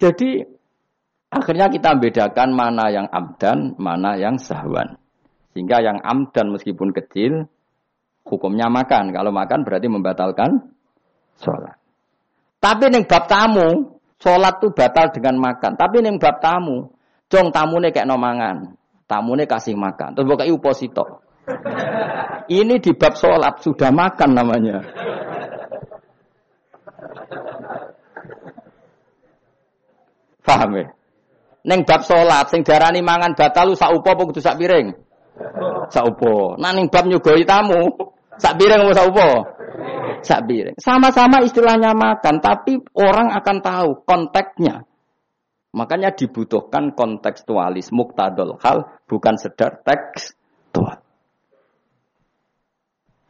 S1: Jadi akhirnya kita bedakan mana yang amdan, mana yang sahwan. Sehingga yang amdan meskipun kecil hukumnya makan. Kalau makan berarti membatalkan sholat. Tapi neng bab tamu, sholat tuh batal dengan makan. Tapi neng bab tamu, Jong tamune kayak nomangan. Tamune kasih makan. Terus bukai uposito. [laughs] Ini di bab sholat sudah makan namanya. Paham ya? Neng bab salat sing darani mangan batal sak upo apa kudu sak piring? [laughs] Sak upo. Nah ning bab nyugoi tamu, sak piring apa sak upo? Sak piring. Sama-sama istilahnya makan, tapi orang akan tahu konteksnya. Makanya dibutuhkan kontekstualis muktadol hal, bukan sedar tekstual.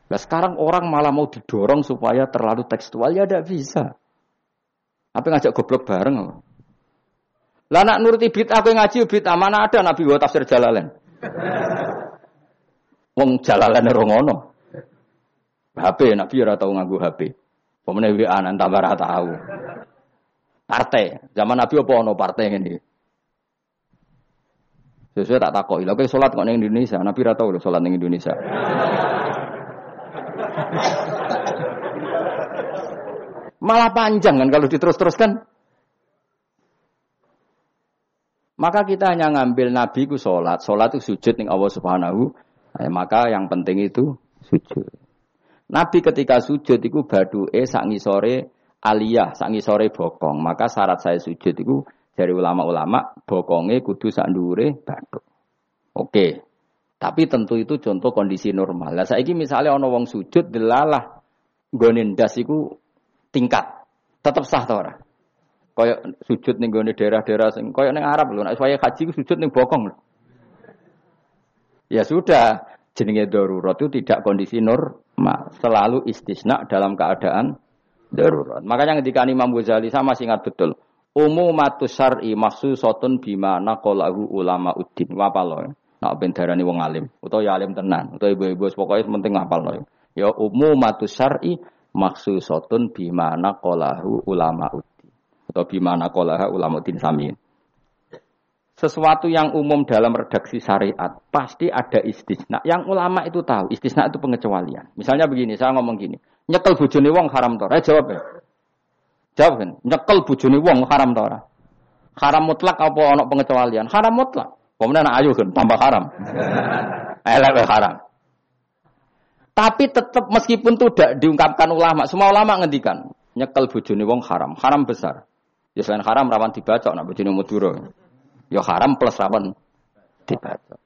S1: Nah sekarang orang malah mau didorong supaya terlalu tekstual, ya tidak bisa. Apa ngajak goblok bareng? Lah nak nuruti bid'ah kowe ngaji bid'ah mana ada Nabi wa tafsir Jalalain. Wong Jalalain ora ngono. HP Nabi ora tau nganggo HP. Pemene WA nang tambah ora tau. Partai, zaman Nabi apa ono partai ngene Sesuai tak takoki. Lha kowe salat kok ning Indonesia, Nabi ora tau lho salat ning Indonesia. Malah panjang kan kalau diterus-teruskan. Maka kita hanya ngambil Nabi ku sholat. Sholat itu sujud nih Allah Subhanahu. Eh, maka yang penting itu sujud. Nabi ketika sujud itu badu e sangi sore aliyah, sangi sore bokong. Maka syarat saya sujud itu dari ulama-ulama bokongnya kudu sandure badu. Oke. Tapi tentu itu contoh kondisi normal. Lah saiki misalnya ono wong sujud delalah gonin das iku tingkat. Tetap sah ta ora? Kayak sujud ning gone daerah-daerah sing kaya ning Arab lho, nek saya haji sujud ning bokong lho. Ya sudah, jenenge darurat itu tidak kondisi normal, selalu istisna dalam keadaan darurat. Makanya ketika Imam Ghazali sama masih ingat betul. Umumatus syar'i mahsusatun bima naqalahu ulama uddin. Wapal loh. Nak ben darani wong alim, utawa ya alim tenan, utawa ibu-ibu pokoke penting ngapal loh. Ya umumatus syar'i mahsusatun bima naqalahu ulama uddin atau bimana kolaha din samin. Sesuatu yang umum dalam redaksi syariat pasti ada istisna. Yang ulama itu tahu, istisna itu pengecualian. Misalnya begini, saya ngomong gini, nyekel bujuni wong haram tora. Eh jawab ya. Jawab kan, nyekel bujuni wong haram tora. Haram mutlak apa ono pengecualian? Haram mutlak. Kemudian ayo kan tambah haram. [laughs] Elek haram. Tapi tetap meskipun tidak diungkapkan ulama, semua ulama ngendikan nyekel bujuni wong haram, haram besar. Ya selain haram rawan dibaca nak bojone Madura. Ya haram plus rawan dibaca.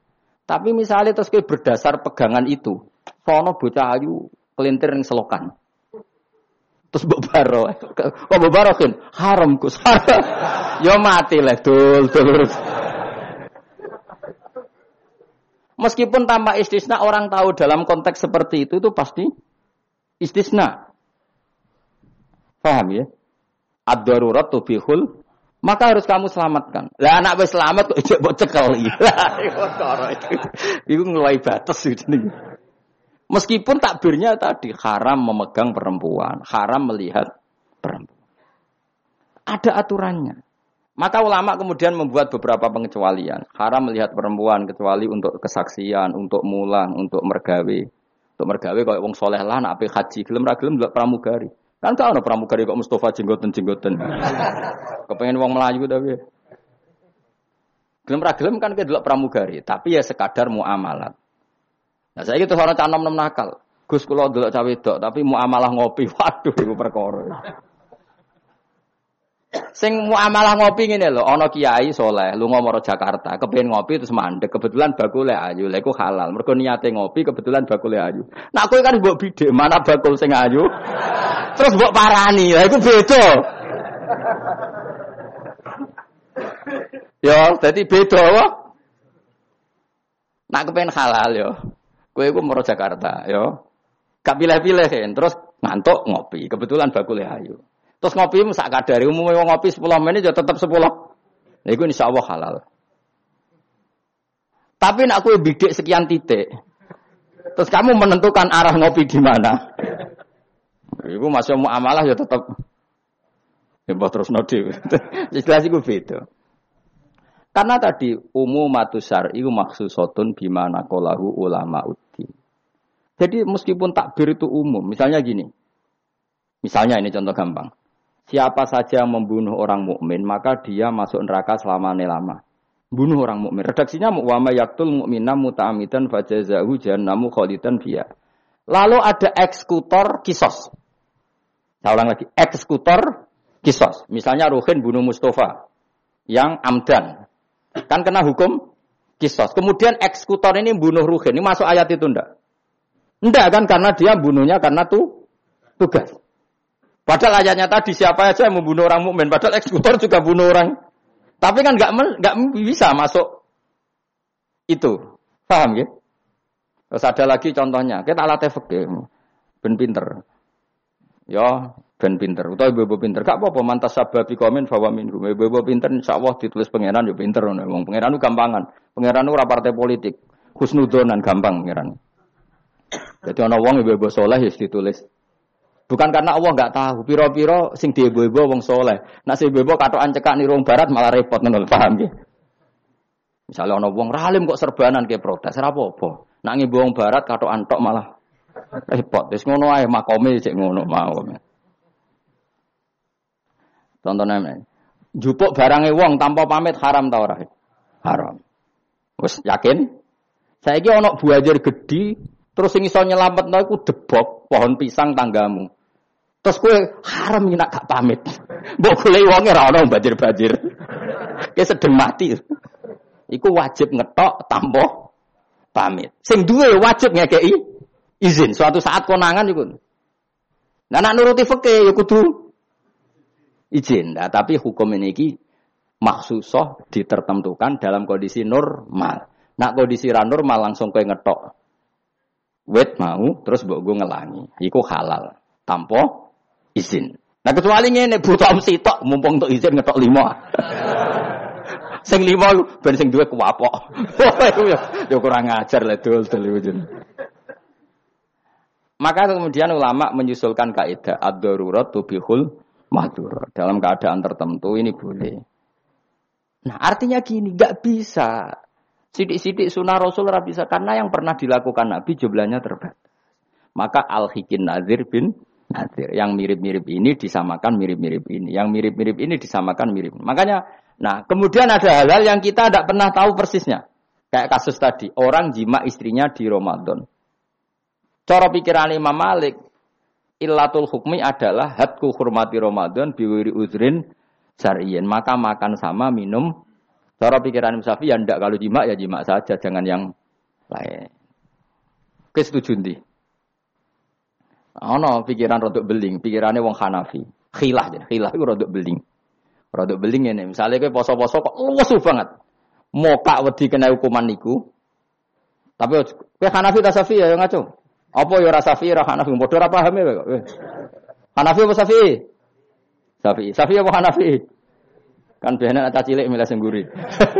S1: Tapi misalnya terus kayak berdasar pegangan itu, sono bocah ayu kelintir yang selokan. Terus bobaro, kok bobaro kan haram kus. [laughs] ya mati lah dul dul. Meskipun tanpa istisna orang tahu dalam konteks seperti itu itu pasti istisna. Paham ya? ad-darurat tubihul maka harus kamu selamatkan. Lah anak wis selamat kok ijek mbok cekel iki. [laughs] Itu. Iku ngeluai batas itu Meskipun takbirnya tadi haram memegang perempuan, haram melihat perempuan. Ada aturannya. Maka ulama kemudian membuat beberapa pengecualian. Haram melihat perempuan kecuali untuk kesaksian, untuk mulang, untuk mergawe. Untuk mergawe kalau wong soleh lah nak haji, gelem ra gelem pramugari. Kan kau ada pramugari kok Mustafa jenggoten-jenggoten. Kepengen uang Melayu tapi. Gelem ra gelem kan kedelok pramugari, tapi ya sekadar muamalat. Nah, saya gitu orang canom nem nakal. Gus kula delok cawe dok, tapi muamalah ngopi. [laughs] Waduh iku perkara. Sing muamalah ngopi ngene lho, ana kiai soleh, lunga maro Jakarta, kepengin ngopi terus mandek, kebetulan bakule ayu, lha iku halal. Mergo niate ngopi kebetulan bakule ayu. Nah kowe kan mbok bidhe, mana bakul sing ayu? Terus mbok parani, lha iku beda. Yo, dadi beda wae. Nak kepengen halal yo. Kowe iku maro Jakarta, yo. Gak pilih-pilih terus ngantuk ngopi, kebetulan bakule ayu. Terus ngopi sak kadari umumnya ngopi 10 menit ya tetap 10. Nah, itu insya Allah halal. Tapi nak aku bidik sekian titik. Terus kamu menentukan arah ngopi di mana. Ibu masih mau amalah ya tetap. Ya terus nodi. [laughs] Jelas itu beda. Karena tadi umum matusar itu maksusotun bimana kolahu ulama uddin. Jadi meskipun takbir itu umum, misalnya gini. Misalnya ini contoh gampang. Siapa saja yang membunuh orang mukmin maka dia masuk neraka selama lama. Bunuh orang mukmin. Redaksinya wa ma yaktul mu'mina muta'amidan fajazahu jahannamu khalidan fiha. Lalu ada eksekutor kisos. Saya ulang lagi, eksekutor kisos. Misalnya Ruhin bunuh Mustafa. yang amdan. Kan kena hukum kisos. Kemudian eksekutor ini bunuh Ruhin. Ini masuk ayat itu ndak? Ndak kan karena dia bunuhnya karena tuh tugas. Padahal ayatnya tadi siapa aja yang membunuh orang mukmin. Padahal eksekutor juga bunuh orang. Tapi kan nggak nggak bisa masuk itu. Paham ya? Terus ada lagi contohnya. Kita alat efek ben pinter. Ya, ben pinter. Utawa ibu-ibu pinter. Gak apa-apa mantas sababi komen bahwa minhum. Ibu-ibu pinter insyaallah ditulis pangeran yo pinter ngono. Wong pangeran ku gampangan. Pangeran ora partai politik. Husnudonan gampang pangeran. Jadi ana wong ibu-ibu soleh ya ditulis. Bukan karena Allah nggak tahu, piro-piro sing di ibu-ibu wong soleh. Nak si ibu-ibu katokan cekak nih barat malah repot ngono, paham ya? Misalnya ana wong ralim kok serbanan ke protes, apa-apa. Nak ngibu wong barat katokan tok malah repot. Wis ngono ae makome cek ngono mau. Contohnya, jupuk barangnya wong tanpa pamit haram tau ora? Haram. Wes yakin? Saya ini onok buajar gede, terus sing iso nyelametno iku debok pohon pisang tanggamu. Terus kue haram ini gak pamit. [laughs] Mbok golek wonge ora ono banjir-banjir. [laughs] Kayak sedeng mati. Iku wajib ngetok tanpa pamit. Sing duwe wajib ngekei izin. Suatu saat konangan iku. Nah, nak nuruti fikih ya kudu izin. Nah, tapi hukum ini ki maksusoh ditertentukan dalam kondisi normal. Nak kondisi ra normal langsung kowe ngetok. Wet mau terus mbok gue ngelangi. Iku halal tanpa izin. Nah kecuali ngene butuh om sitok mumpung untuk izin ngetok lima. [laughs] sing lima ben sing duwe kuwapok. [laughs] ya kurang ajar lah dul dul Maka kemudian ulama menyusulkan kaidah ad-darurat tubihul madur. Dalam keadaan tertentu ini boleh. Nah artinya gini, nggak bisa. Sidik-sidik sunnah Rasul bisa karena yang pernah dilakukan Nabi jumlahnya terbatas. Maka al-hikin nazir bin nazir. Yang mirip-mirip ini disamakan mirip-mirip ini. Yang mirip-mirip ini disamakan mirip. Makanya, nah kemudian ada hal-hal yang kita tidak pernah tahu persisnya. Kayak kasus tadi, orang jima istrinya di Ramadan. Cara pikiran Imam Malik, Illatul hukmi adalah hatku hurmati Ramadan biwiri uzrin syariyin. Maka makan sama minum. Cara pikiran Musafi ya ndak kalau jima ya jima saja, jangan yang lain. Oke setuju nih. Ono pikiran rodok beling, pikirannya wong Hanafi. Khilah jadi, khilah itu rodok beling. Rodok beling ini, misalnya kayak poso-poso kok luwes banget. Moka wedi kena hukuman niku. Tapi kayak Hanafi tak Safi ya ngaco. Apa ya rasa Safi ra Hanafi padha ora paham ya kok. Hanafi apa Safi? Safi. Safi apa Hanafi? Kan biasanya ada cilik milih sengguri.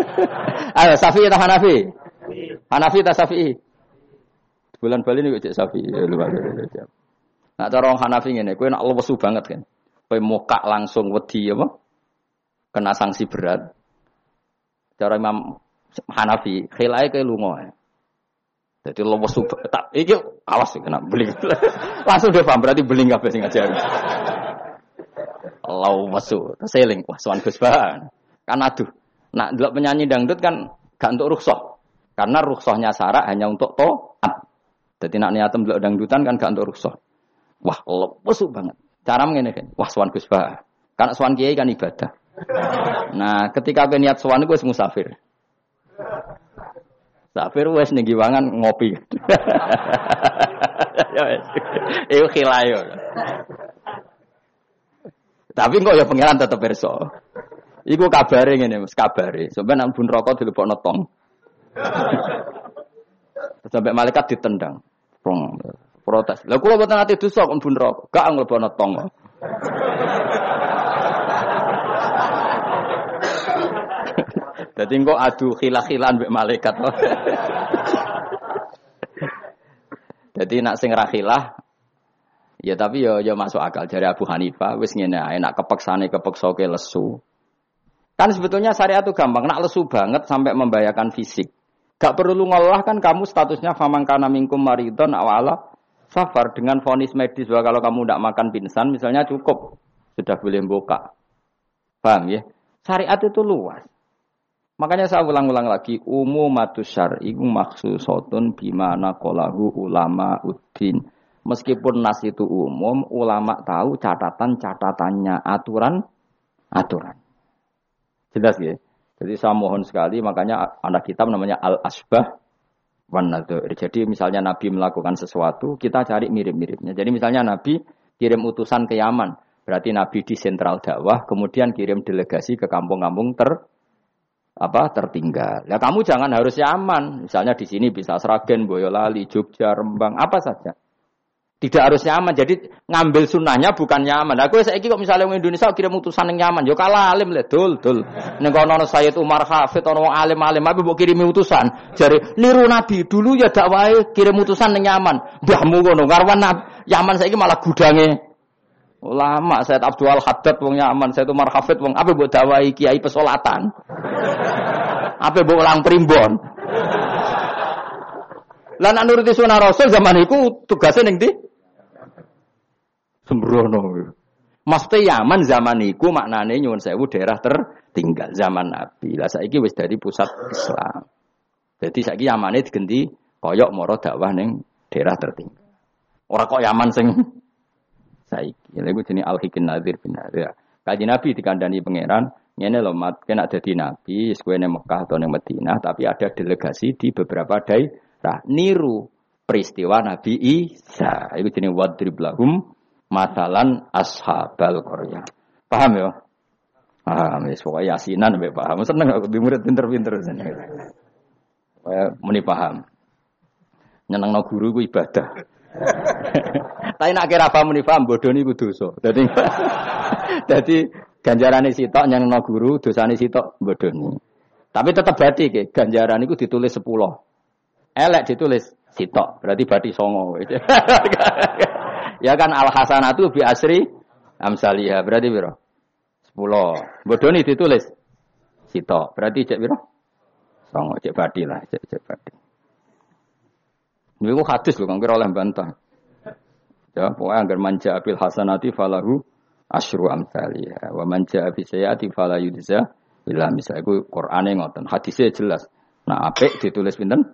S1: [laughs] Ayo Safi atau Hanafi? Hanafi atau Safi? Bulan Bali ini cek Safi. Ya. Nah cara orang Hanafi ini, kue nak lesu banget kan. Kue muka langsung wedi apa? Kena sanksi berat. Cara Imam Hanafi, khilai ke lungo. Jadi lo wasu tak iki awas kena beling. [laughs] Langsung dia paham berarti beling apa sih ngajar. Lo wasu seling wah suan Gus Kan aduh. Nak delok penyanyi dangdut kan gak untuk rukshoh. Karena rukshohnya syarat hanya untuk toat. Jadi nak niatem delok dangdutan kan gak untuk rukshoh. Wah, wasu banget. Cara ngene kan. Wah, suan Gus Karena suan kiai kan ibadah. Nah, ketika gue niat suan gue musafir. Safir wes ning giwangan ngopi. [laughs] Ya wes. Iku khilayo. Tapi kok ya pangeran tetep perso. Iku kabare ngene Mas, kabare. Sampai nang bun rokok dilebokno tong. [laughs] Sampai malaikat ditendang. Prong protes. Lah kula boten ate dosa kon bun rokok. Gak nglebokno tong. Jadi [laughs] kok adu khilah-khilan mbek malaikat. [laughs] Jadi nak sing rakhilah ya tapi ya ya masuk akal dari Abu Hanifah wis ngene ae nak kepeksane kepeksa ke lesu. Kan sebetulnya syariat itu gampang, nak lesu banget sampai membahayakan fisik. Gak perlu ngolah kan kamu statusnya famangkana minkum maridon awala safar dengan vonis medis bahwa kalau kamu tidak makan pingsan misalnya cukup sudah boleh buka. Paham ya? Syariat itu luas. Makanya saya ulang-ulang lagi, umumatus syar'i maksusotun bimana kolahu ulama uddin. Meskipun nas itu umum, ulama tahu catatan-catatannya, aturan-aturan. Jelas ya. Jadi saya mohon sekali makanya anak kitab namanya Al Asbah wan Jadi misalnya Nabi melakukan sesuatu, kita cari mirip-miripnya. Jadi misalnya Nabi kirim utusan ke Yaman, berarti Nabi di sentral dakwah, kemudian kirim delegasi ke kampung-kampung ter apa tertinggal. Ya kamu jangan harus Yaman. Misalnya di sini bisa Sragen, Boyolali, Jogja, Rembang, apa saja. Tidak harus nyaman. Jadi ngambil sunnahnya bukan nyaman. Aku saya kok misalnya orang Indonesia kirim utusan yang nyaman, yo kalah alim lah, dul dul. Neng kono Sayyid Umar Hafid ono alim alim, tapi mau kirim utusan. Jadi niru Nabi dulu ya dakwah kirim utusan yang nyaman. Mbahmu kono ngarwan Yaman saya malah gudange ulama Sayyid Abdul Haddad wong Yaman, Sayyid Umar Hafid wong apa buat dakwah kiai pesolatan. apa buat ulang primbon. Lan nuruti sunah Rasul zaman itu tugasnya ning ndi? Sembrono. Maksudnya Yaman zaman itu maknanya nyuwun sewu daerah tertinggal zaman Nabi. Lah saiki wis dari pusat Islam. Jadi saiki Yamane digenti koyok moro dakwah ning daerah tertinggal. Ora kok Yaman sing [laughs] saiki. Lha iku jenenge Al-Hikin Nadir bin Nadir. Kaji Nabi dikandani pangeran, ngene lho mat kena dadi nabi, kowe ning Mekah atau ning Madinah, tapi ada delegasi di beberapa daerah niru peristiwa Nabi Isa. Iku jenenge wadrib lahum Masalan ashabal Korea. Paham ya? Paham, ya. Pokoknya yasinan sampai paham. Seneng aku di murid pinter-pinter. Muni paham. Nyenang no guru ku ibadah. [laughs] Tapi nak kira paham muni paham, bodoh ini ku dosa. Jadi, jadi [laughs] ganjaran sitok yang no guru, dosa sitok bodoh ini. Tapi tetap berarti ke ganjaran itu ditulis sepuluh. Elek ditulis sitok, berarti berarti songo. [laughs] Ya kan al hasanatu bi asri amsalia. Berarti biro? Sepuluh. Bodoni ditulis. Sito. Berarti cek biro? Songo cek badi lah, cek cek badi. Ini kok hadis loh, kan kira oleh bantah. Ya, pokoknya agar manja abil hasanati falahu asru amsalia. Wa manja abil sayati falah yudza bila misalnya itu Qur'ane ngoten. Hadisnya jelas. Nah, apik ditulis pinten?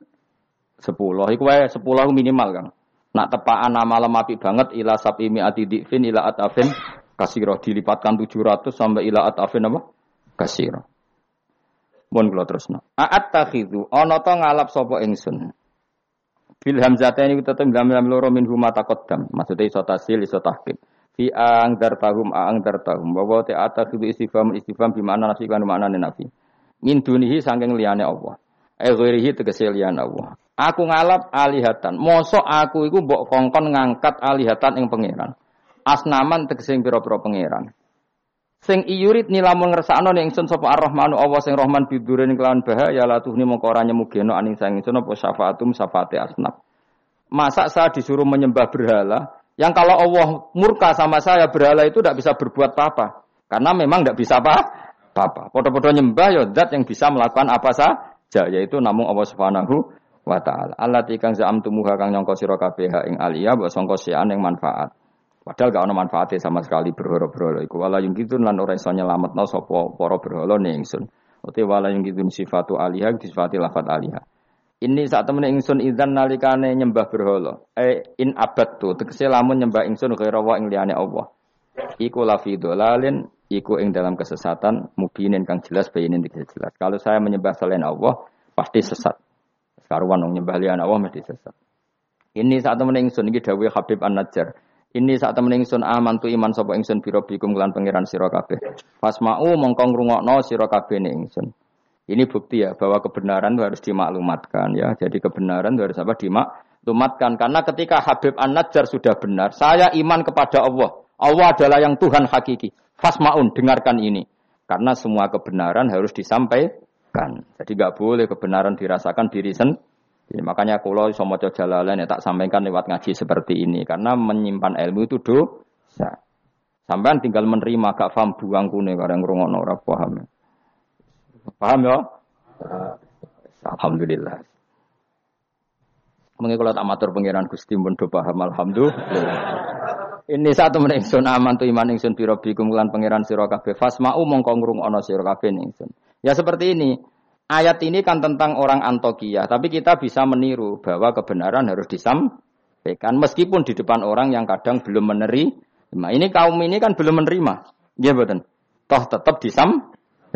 S1: Sepuluh. Iku wae sepuluh minimal, Kang. Nak tepaan nama lemapi banget ila sapi ati dikfin ila atafin kasiro dilipatkan 700 sampai ila atafin apa? Kasiro. Mun kula terusno. A'at takhidu ana to ngalap sapa ingsun. Bil hamzataini tetep lam lam loro min huma taqaddam. Maksudnya iso tasil iso tahqiq. Fi ang dartahum ang dartahum. Wa ta atakhidu istifham istifham bi makna nafi kan makna nafi. Min dunihi saking liyane Allah. Eh ghairihi tegese liyane Allah. Aku ngalap alihatan. Mosok aku iku mbok kongkon ngangkat alihatan ing pangeran. Asnaman tegese pira-pira pangeran. Sing iyurit nilamun ngersakno ning ingsun sapa Ar-Rahmanu Allah sing Rahman bidurin kelawan bahaya la tuhni mongko ora nyemugeno aning sang ingsun apa syafaatum syafaate asnaf. Masa saya disuruh menyembah berhala yang kalau Allah murka sama saya berhala itu tidak bisa berbuat apa-apa. Karena memang tidak bisa apa-apa. Podo-podo nyembah ya zat yang bisa melakukan apa saja yaitu namun Allah Subhanahu wa taala. Allah tikang tumuha kang nyangka sira kabeh ing alia mbok sangka sian ing manfaat. Padahal gak ono manfaatnya sama sekali berhala-berhala iku. Wala yung gitu lan ora iso nyelametno sapa para berhala ning ingsun. Uti wala yung gitu sifatu alihah sifati lafat alihah. Ini saat temen ingsun idzan nalikane nyembah berhala. Eh in abad tu tegese lamun nyembah ingsun kira wa ing liyane Allah. Iku lafi dolalin iku ing dalam kesesatan mubinin kang jelas bayinin jelas. Kalau saya menyembah selain Allah pasti sesat. Karuan wong nyembah liyan Allah mesti sesat. Ini saat temen ingsun iki dawuh Habib An-Najjar. Ini saat temen ingsun aman tu iman sapa ingsun biro bikum kelan pangeran sira kabeh. Fasma'u mongko ngrungokno sira kabeh ning ingsun. Ini bukti ya bahwa kebenaran itu harus dimaklumatkan ya. Jadi kebenaran itu harus apa dimaklumatkan karena ketika Habib An-Najjar sudah benar, saya iman kepada Allah. Allah adalah yang Tuhan hakiki. Fasmaun dengarkan ini. Karena semua kebenaran harus disampaikan dirasakan. Jadi nggak boleh kebenaran dirasakan diri sendiri. Makanya kalau sama jalalan ya tak sampaikan lewat ngaji seperti ini karena menyimpan ilmu itu dosa. Sampai tinggal menerima gak paham buang kune kadang ngrungokno ora paham. Paham ya? Alhamdulillah. Mungkin kalau tak matur pengiran Gusti pun paham alhamdulillah. Ini satu menit ingsun aman tu iman ingsun biro bikum lan pangeran sira kabeh fasma'u mongko ngrungokno sira kabeh ingsun. Ya seperti ini. Ayat ini kan tentang orang Antokia, tapi kita bisa meniru bahwa kebenaran harus disampaikan meskipun di depan orang yang kadang belum menerima. Ini kaum ini kan belum menerima. Ya betul. Toh tetap disampaikan.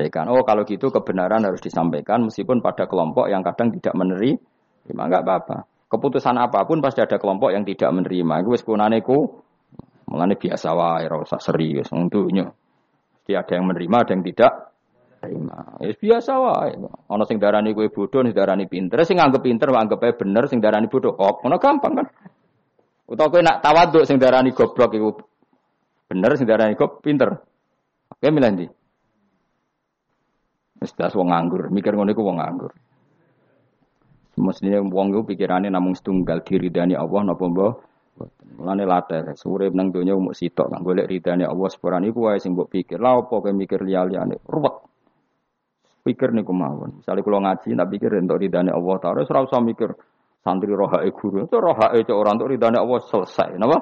S1: kan oh kalau gitu kebenaran harus disampaikan meskipun pada kelompok yang kadang tidak menerima nggak apa-apa keputusan apa pun pasti ada kelompok yang tidak menerima itu wis kunane ku mulane biasa wae serius untuknya pasti ada yang menerima ada yang tidak ya biasa wae ana sing darani kowe bodoh sing darani pinter sing nganggep pinter anggap ae bener sing darani bodoh kok ngono gampang kan utawa kowe nak tawaduk sing darani goblok iku bener sing darani kok pinter oke milih ndi Wis wong nganggur, mikir ngono iku wong nganggur. Mestinya wong iku pikirane namung setunggal diridani Allah napa mbah. Mulane latar, urip nang donya umuk sitok kang golek ridane Allah seporan iku wae sing mbok pikir. Lah apa kowe mikir liya-liyane? Ruwet. Pikir niku mawon. Misale kula ngaji tak pikir entuk ridane Allah taala ora usah mikir santri rohake guru. Itu rohake cek ora entuk ridane Allah selesai, napa?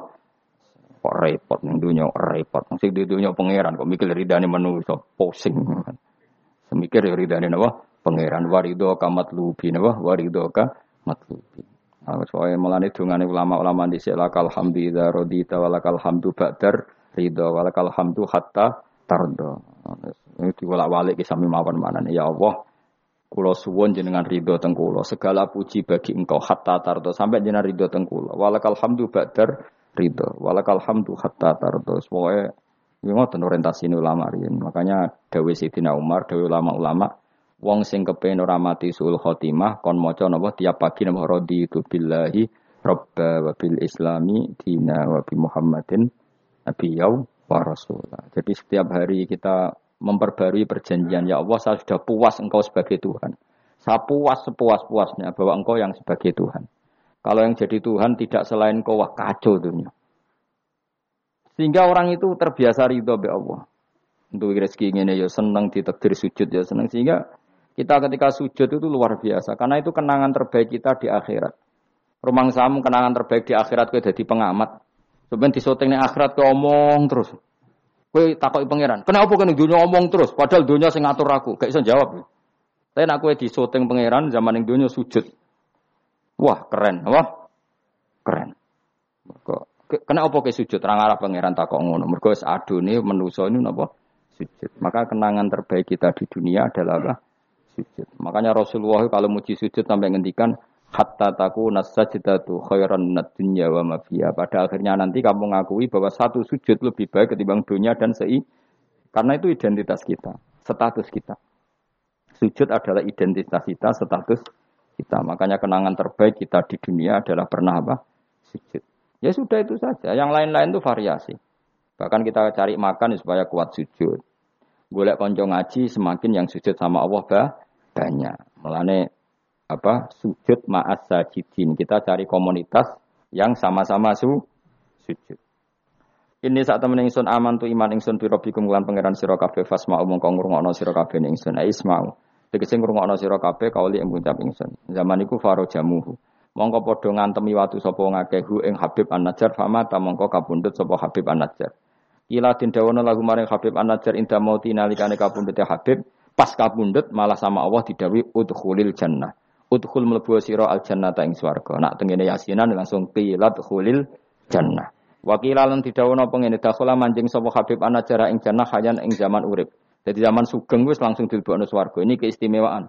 S1: Kok repot ning donya repot. Sing di donya pangeran kok mikir ridane manusa, pusing. Semikir ya ridane napa? Pangeran warido ka matlubi napa? Warido ka matlubi. Soalnya melani dungane ulama-ulama di lakal hamdu idza radita walakal hamdu ba'dar ridho walakal hamdu hatta tardo. Ini diwolak-walik ki sami mawon manane ya Allah. Kulo suwon jenengan ridho teng kulo. Segala puji bagi engkau hatta tardo sampai jenengan ridho teng kulo. Walakal hamdu ba'dar ridho walakal hamdu hatta tardo. Soalnya ini ngoten orientasi ulama. Makanya dawe Sayyidina Umar, dawe ulama-ulama, wong sing kepen ora mati sul khotimah kon maca napa tiap pagi napa raditu billahi robba wa bil islami dina wa bi Muhammadin nabiyau wa rasulah. Jadi setiap hari kita memperbarui perjanjian ya Allah saya sudah puas engkau sebagai Tuhan. Saya puas sepuas-puasnya bahwa engkau yang sebagai Tuhan. Kalau yang jadi Tuhan tidak selain kau wah kacau dunia. Sehingga orang itu terbiasa ridho be Allah. Untuk rezeki ini ya senang ditakdir sujud ya senang sehingga kita ketika sujud itu luar biasa karena itu kenangan terbaik kita di akhirat. Rumang samu kenangan terbaik di akhirat kue jadi pengamat. Sebenarnya di syuting akhirat kue omong terus. Kue takut pangeran. Kenapa kena dunia omong terus? Padahal dunia sing ngatur aku. Gak bisa jawab. Tapi nak kue di syuting pangeran zaman yang dunia sujud. Wah keren, wah keren. Kok Kenapa ke sujud? Terang arah pangeran takok ngono. Mergo wis adune manusa ini napa? Sujud. Maka kenangan terbaik kita di dunia adalah apa? Sujud. Makanya Rasulullah kalau muji sujud sampai ngendikan hatta taku nasajdatu khairan minad dunya wa ma Pada akhirnya nanti kamu mengakui bahwa satu sujud lebih baik ketimbang dunia dan sei karena itu identitas kita, status kita. Sujud adalah identitas kita, status kita. Makanya kenangan terbaik kita di dunia adalah pernah apa? Sujud. Ya sudah itu saja. Yang lain-lain itu variasi. Bahkan kita cari makan supaya kuat sujud. Golek konco ngaji semakin yang sujud sama Allah bah, banyak. Melane apa sujud ma'as sajidin. Kita cari komunitas yang sama-sama su, sujud. Ini saat temen ingsun aman tu iman ingsun bi rabbikum lan pangeran sira kabeh fasma umum kang ngrungokno sira kabeh ingsun ismau. Tegese ngrungokno sira kabeh kauli ing ngucap ingsun. Zaman iku faro jamuhu. Mongko padha ngantemi watu sapa ngakeh hu ing Habib An-Najjar fama ta mongko kapundhut sapa Habib An-Najjar. Ila tin dawono lagu maring Habib An-Najjar inda mauti nalikane kapundhute Habib pas kapundhut malah sama Allah didawi udkhulil jannah. Udkhul mlebu sira al jannata ing swarga. Nak tengene yasinan langsung qilat khulil jannah. Wakila lan didawono pengene dakhala manjing sapa Habib An-Najjar ing jannah hayan ing zaman urip. Jadi zaman sugeng wis langsung dilebokno swarga. Ini keistimewaan.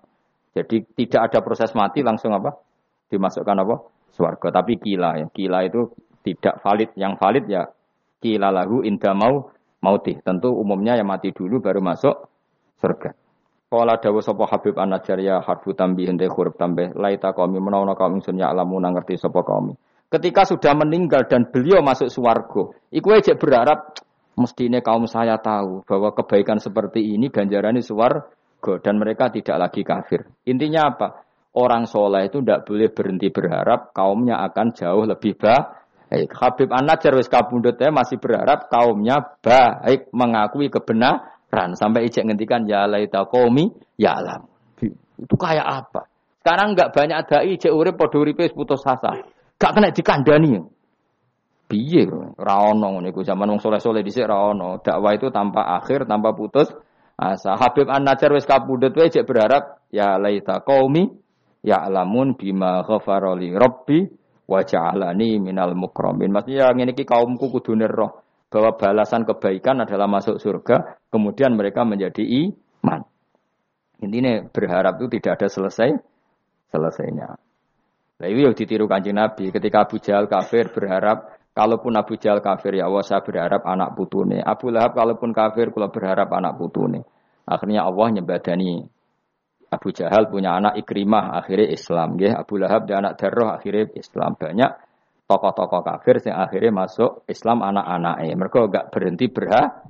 S1: Jadi tidak ada proses mati langsung apa? dimasukkan apa? Swarga. Tapi kila ya. Kila itu tidak valid. Yang valid ya kila lahu indah mau mauti. Tentu umumnya yang mati dulu baru masuk surga. Kala dawa sapa Habib An-Najjar ya harfu tambih hente huruf tambah laita kami menawa kaum ingsun ya alamu ngerti sapa kami. Ketika sudah meninggal dan beliau masuk swarga, iku aja berharap mestinya kaum saya tahu bahwa kebaikan seperti ini ganjarannya swarga dan mereka tidak lagi kafir. Intinya apa? orang soleh itu tidak boleh berhenti berharap kaumnya akan jauh lebih baik. Habib An-Najjar wis kabundutnya masih berharap kaumnya baik mengakui kebenaran sampai ijek ngendikan ya laita qaumi ya alam. Itu kayak apa? Sekarang nggak banyak dai ijek urip padha uripe putus asa. Gak kena dikandani. Piye ra ono ngene iku zaman wong soleh-soleh dhisik ra ono. Dakwah itu tanpa akhir, tanpa putus asa. Habib An-Najjar wis kabundut wae berharap ya laita qaumi ya'lamun bima ghafara li rabbi wa ja'alani minal mukramin. Maksudnya ngene iki kaumku kudu roh bahwa balasan kebaikan adalah masuk surga, kemudian mereka menjadi iman. Intinya berharap itu tidak ada selesai selesainya. Nah ini yang ditiru kanjeng Nabi ketika Abu Jahal kafir berharap kalaupun Abu Jahal kafir ya Allah saya berharap anak putune. Abu Lahab kalaupun kafir kalau berharap anak putune. Akhirnya Allah nyebadani Abu Jahal punya anak Ikrimah akhirnya Islam ya. Abu Lahab dan anak Darroh akhirnya Islam. Banyak tokoh-tokoh kafir yang akhirnya masuk Islam anak-anaknya. Mereka gak berhenti berharap.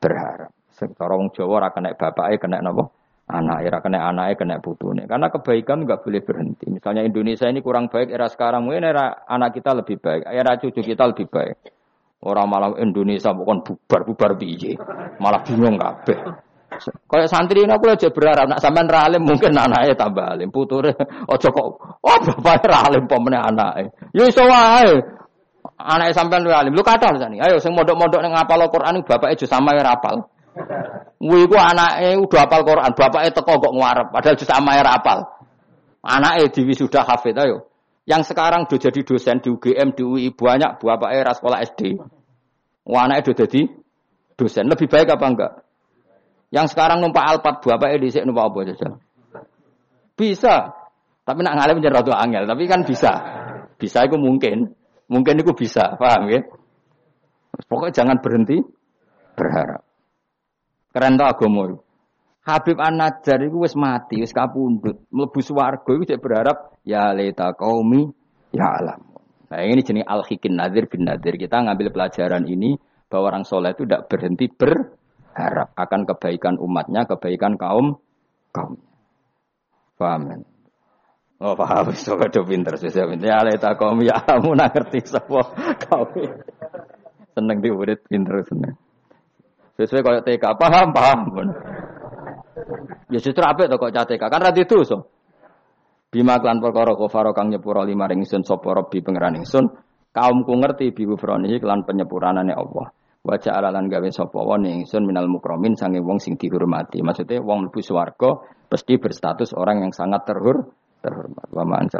S1: berharap. Sekarang Jawa ora kena bapaknya kena nopo anak era kena anaknya kena putune karena kebaikan nggak boleh berhenti misalnya Indonesia ini kurang baik era sekarang mungkin era anak kita lebih baik era cucu kita lebih baik orang malah Indonesia bukan bubar bubar biji malah bingung kabeh Kayak santri ini aku aja berharap nak sampean ralim mungkin anaknya tambah alim puture [laughs] ojo kok oh bapaknya ralim pemene anaknya ya iso wae anaknya sampean ralim lu kata nih ayo sing modok-modok ning ngapal Al-Qur'an bapaknya aja sama ya rapal Wih, gua anaknya udah hafal Quran, bapaknya teko kok ngarep, padahal justru sama ya apal. Anaknya di sudah hafid ayo. Yang sekarang udah jadi dosen di UGM, di UI banyak bapaknya era sekolah SD. Wah, anaknya udah jadi dosen. Lebih baik apa enggak? Yang sekarang numpak Alphard bapaknya di numpak apa saja? Bisa. Tapi nak ngalim jadi ratu angel, tapi kan bisa. Bisa itu mungkin. Mungkin itu bisa, paham ya? Pokoknya jangan berhenti berharap. Keren to agama Habib An-Najjar iku wis mati, wis kapundhut, mlebu swarga iku cek berharap ya leta qaumi ya alam. Nah ini jenis al-hikin nadir bin nadir. Kita ngambil pelajaran ini bahwa orang soleh itu tidak berhenti berharap akan kebaikan umatnya, kebaikan kaum kaum. Paham? Oh paham, [laughs] so do pinter, susah pinter. Ya leta kaum ya [laughs] kamu ngerti sapa kaum. [laughs] Seneng diurit pinter seneng. Sesuai kayak TK, paham, paham. Ya justru apa itu kok TK? Kan radhi itu so. Bima klan perkara kufaro kang nyepuro lima ringsun sopo robi pengeran ingsun. Kaumku ngerti bibu fronihi klan penyepuranane Allah. Wajah alalan gawe sopo wong ingsun minal mukromin sange wong sing dihormati. Maksudnya wong mlebu swarga pasti berstatus orang yang sangat terhur terhormat. Wa ma'an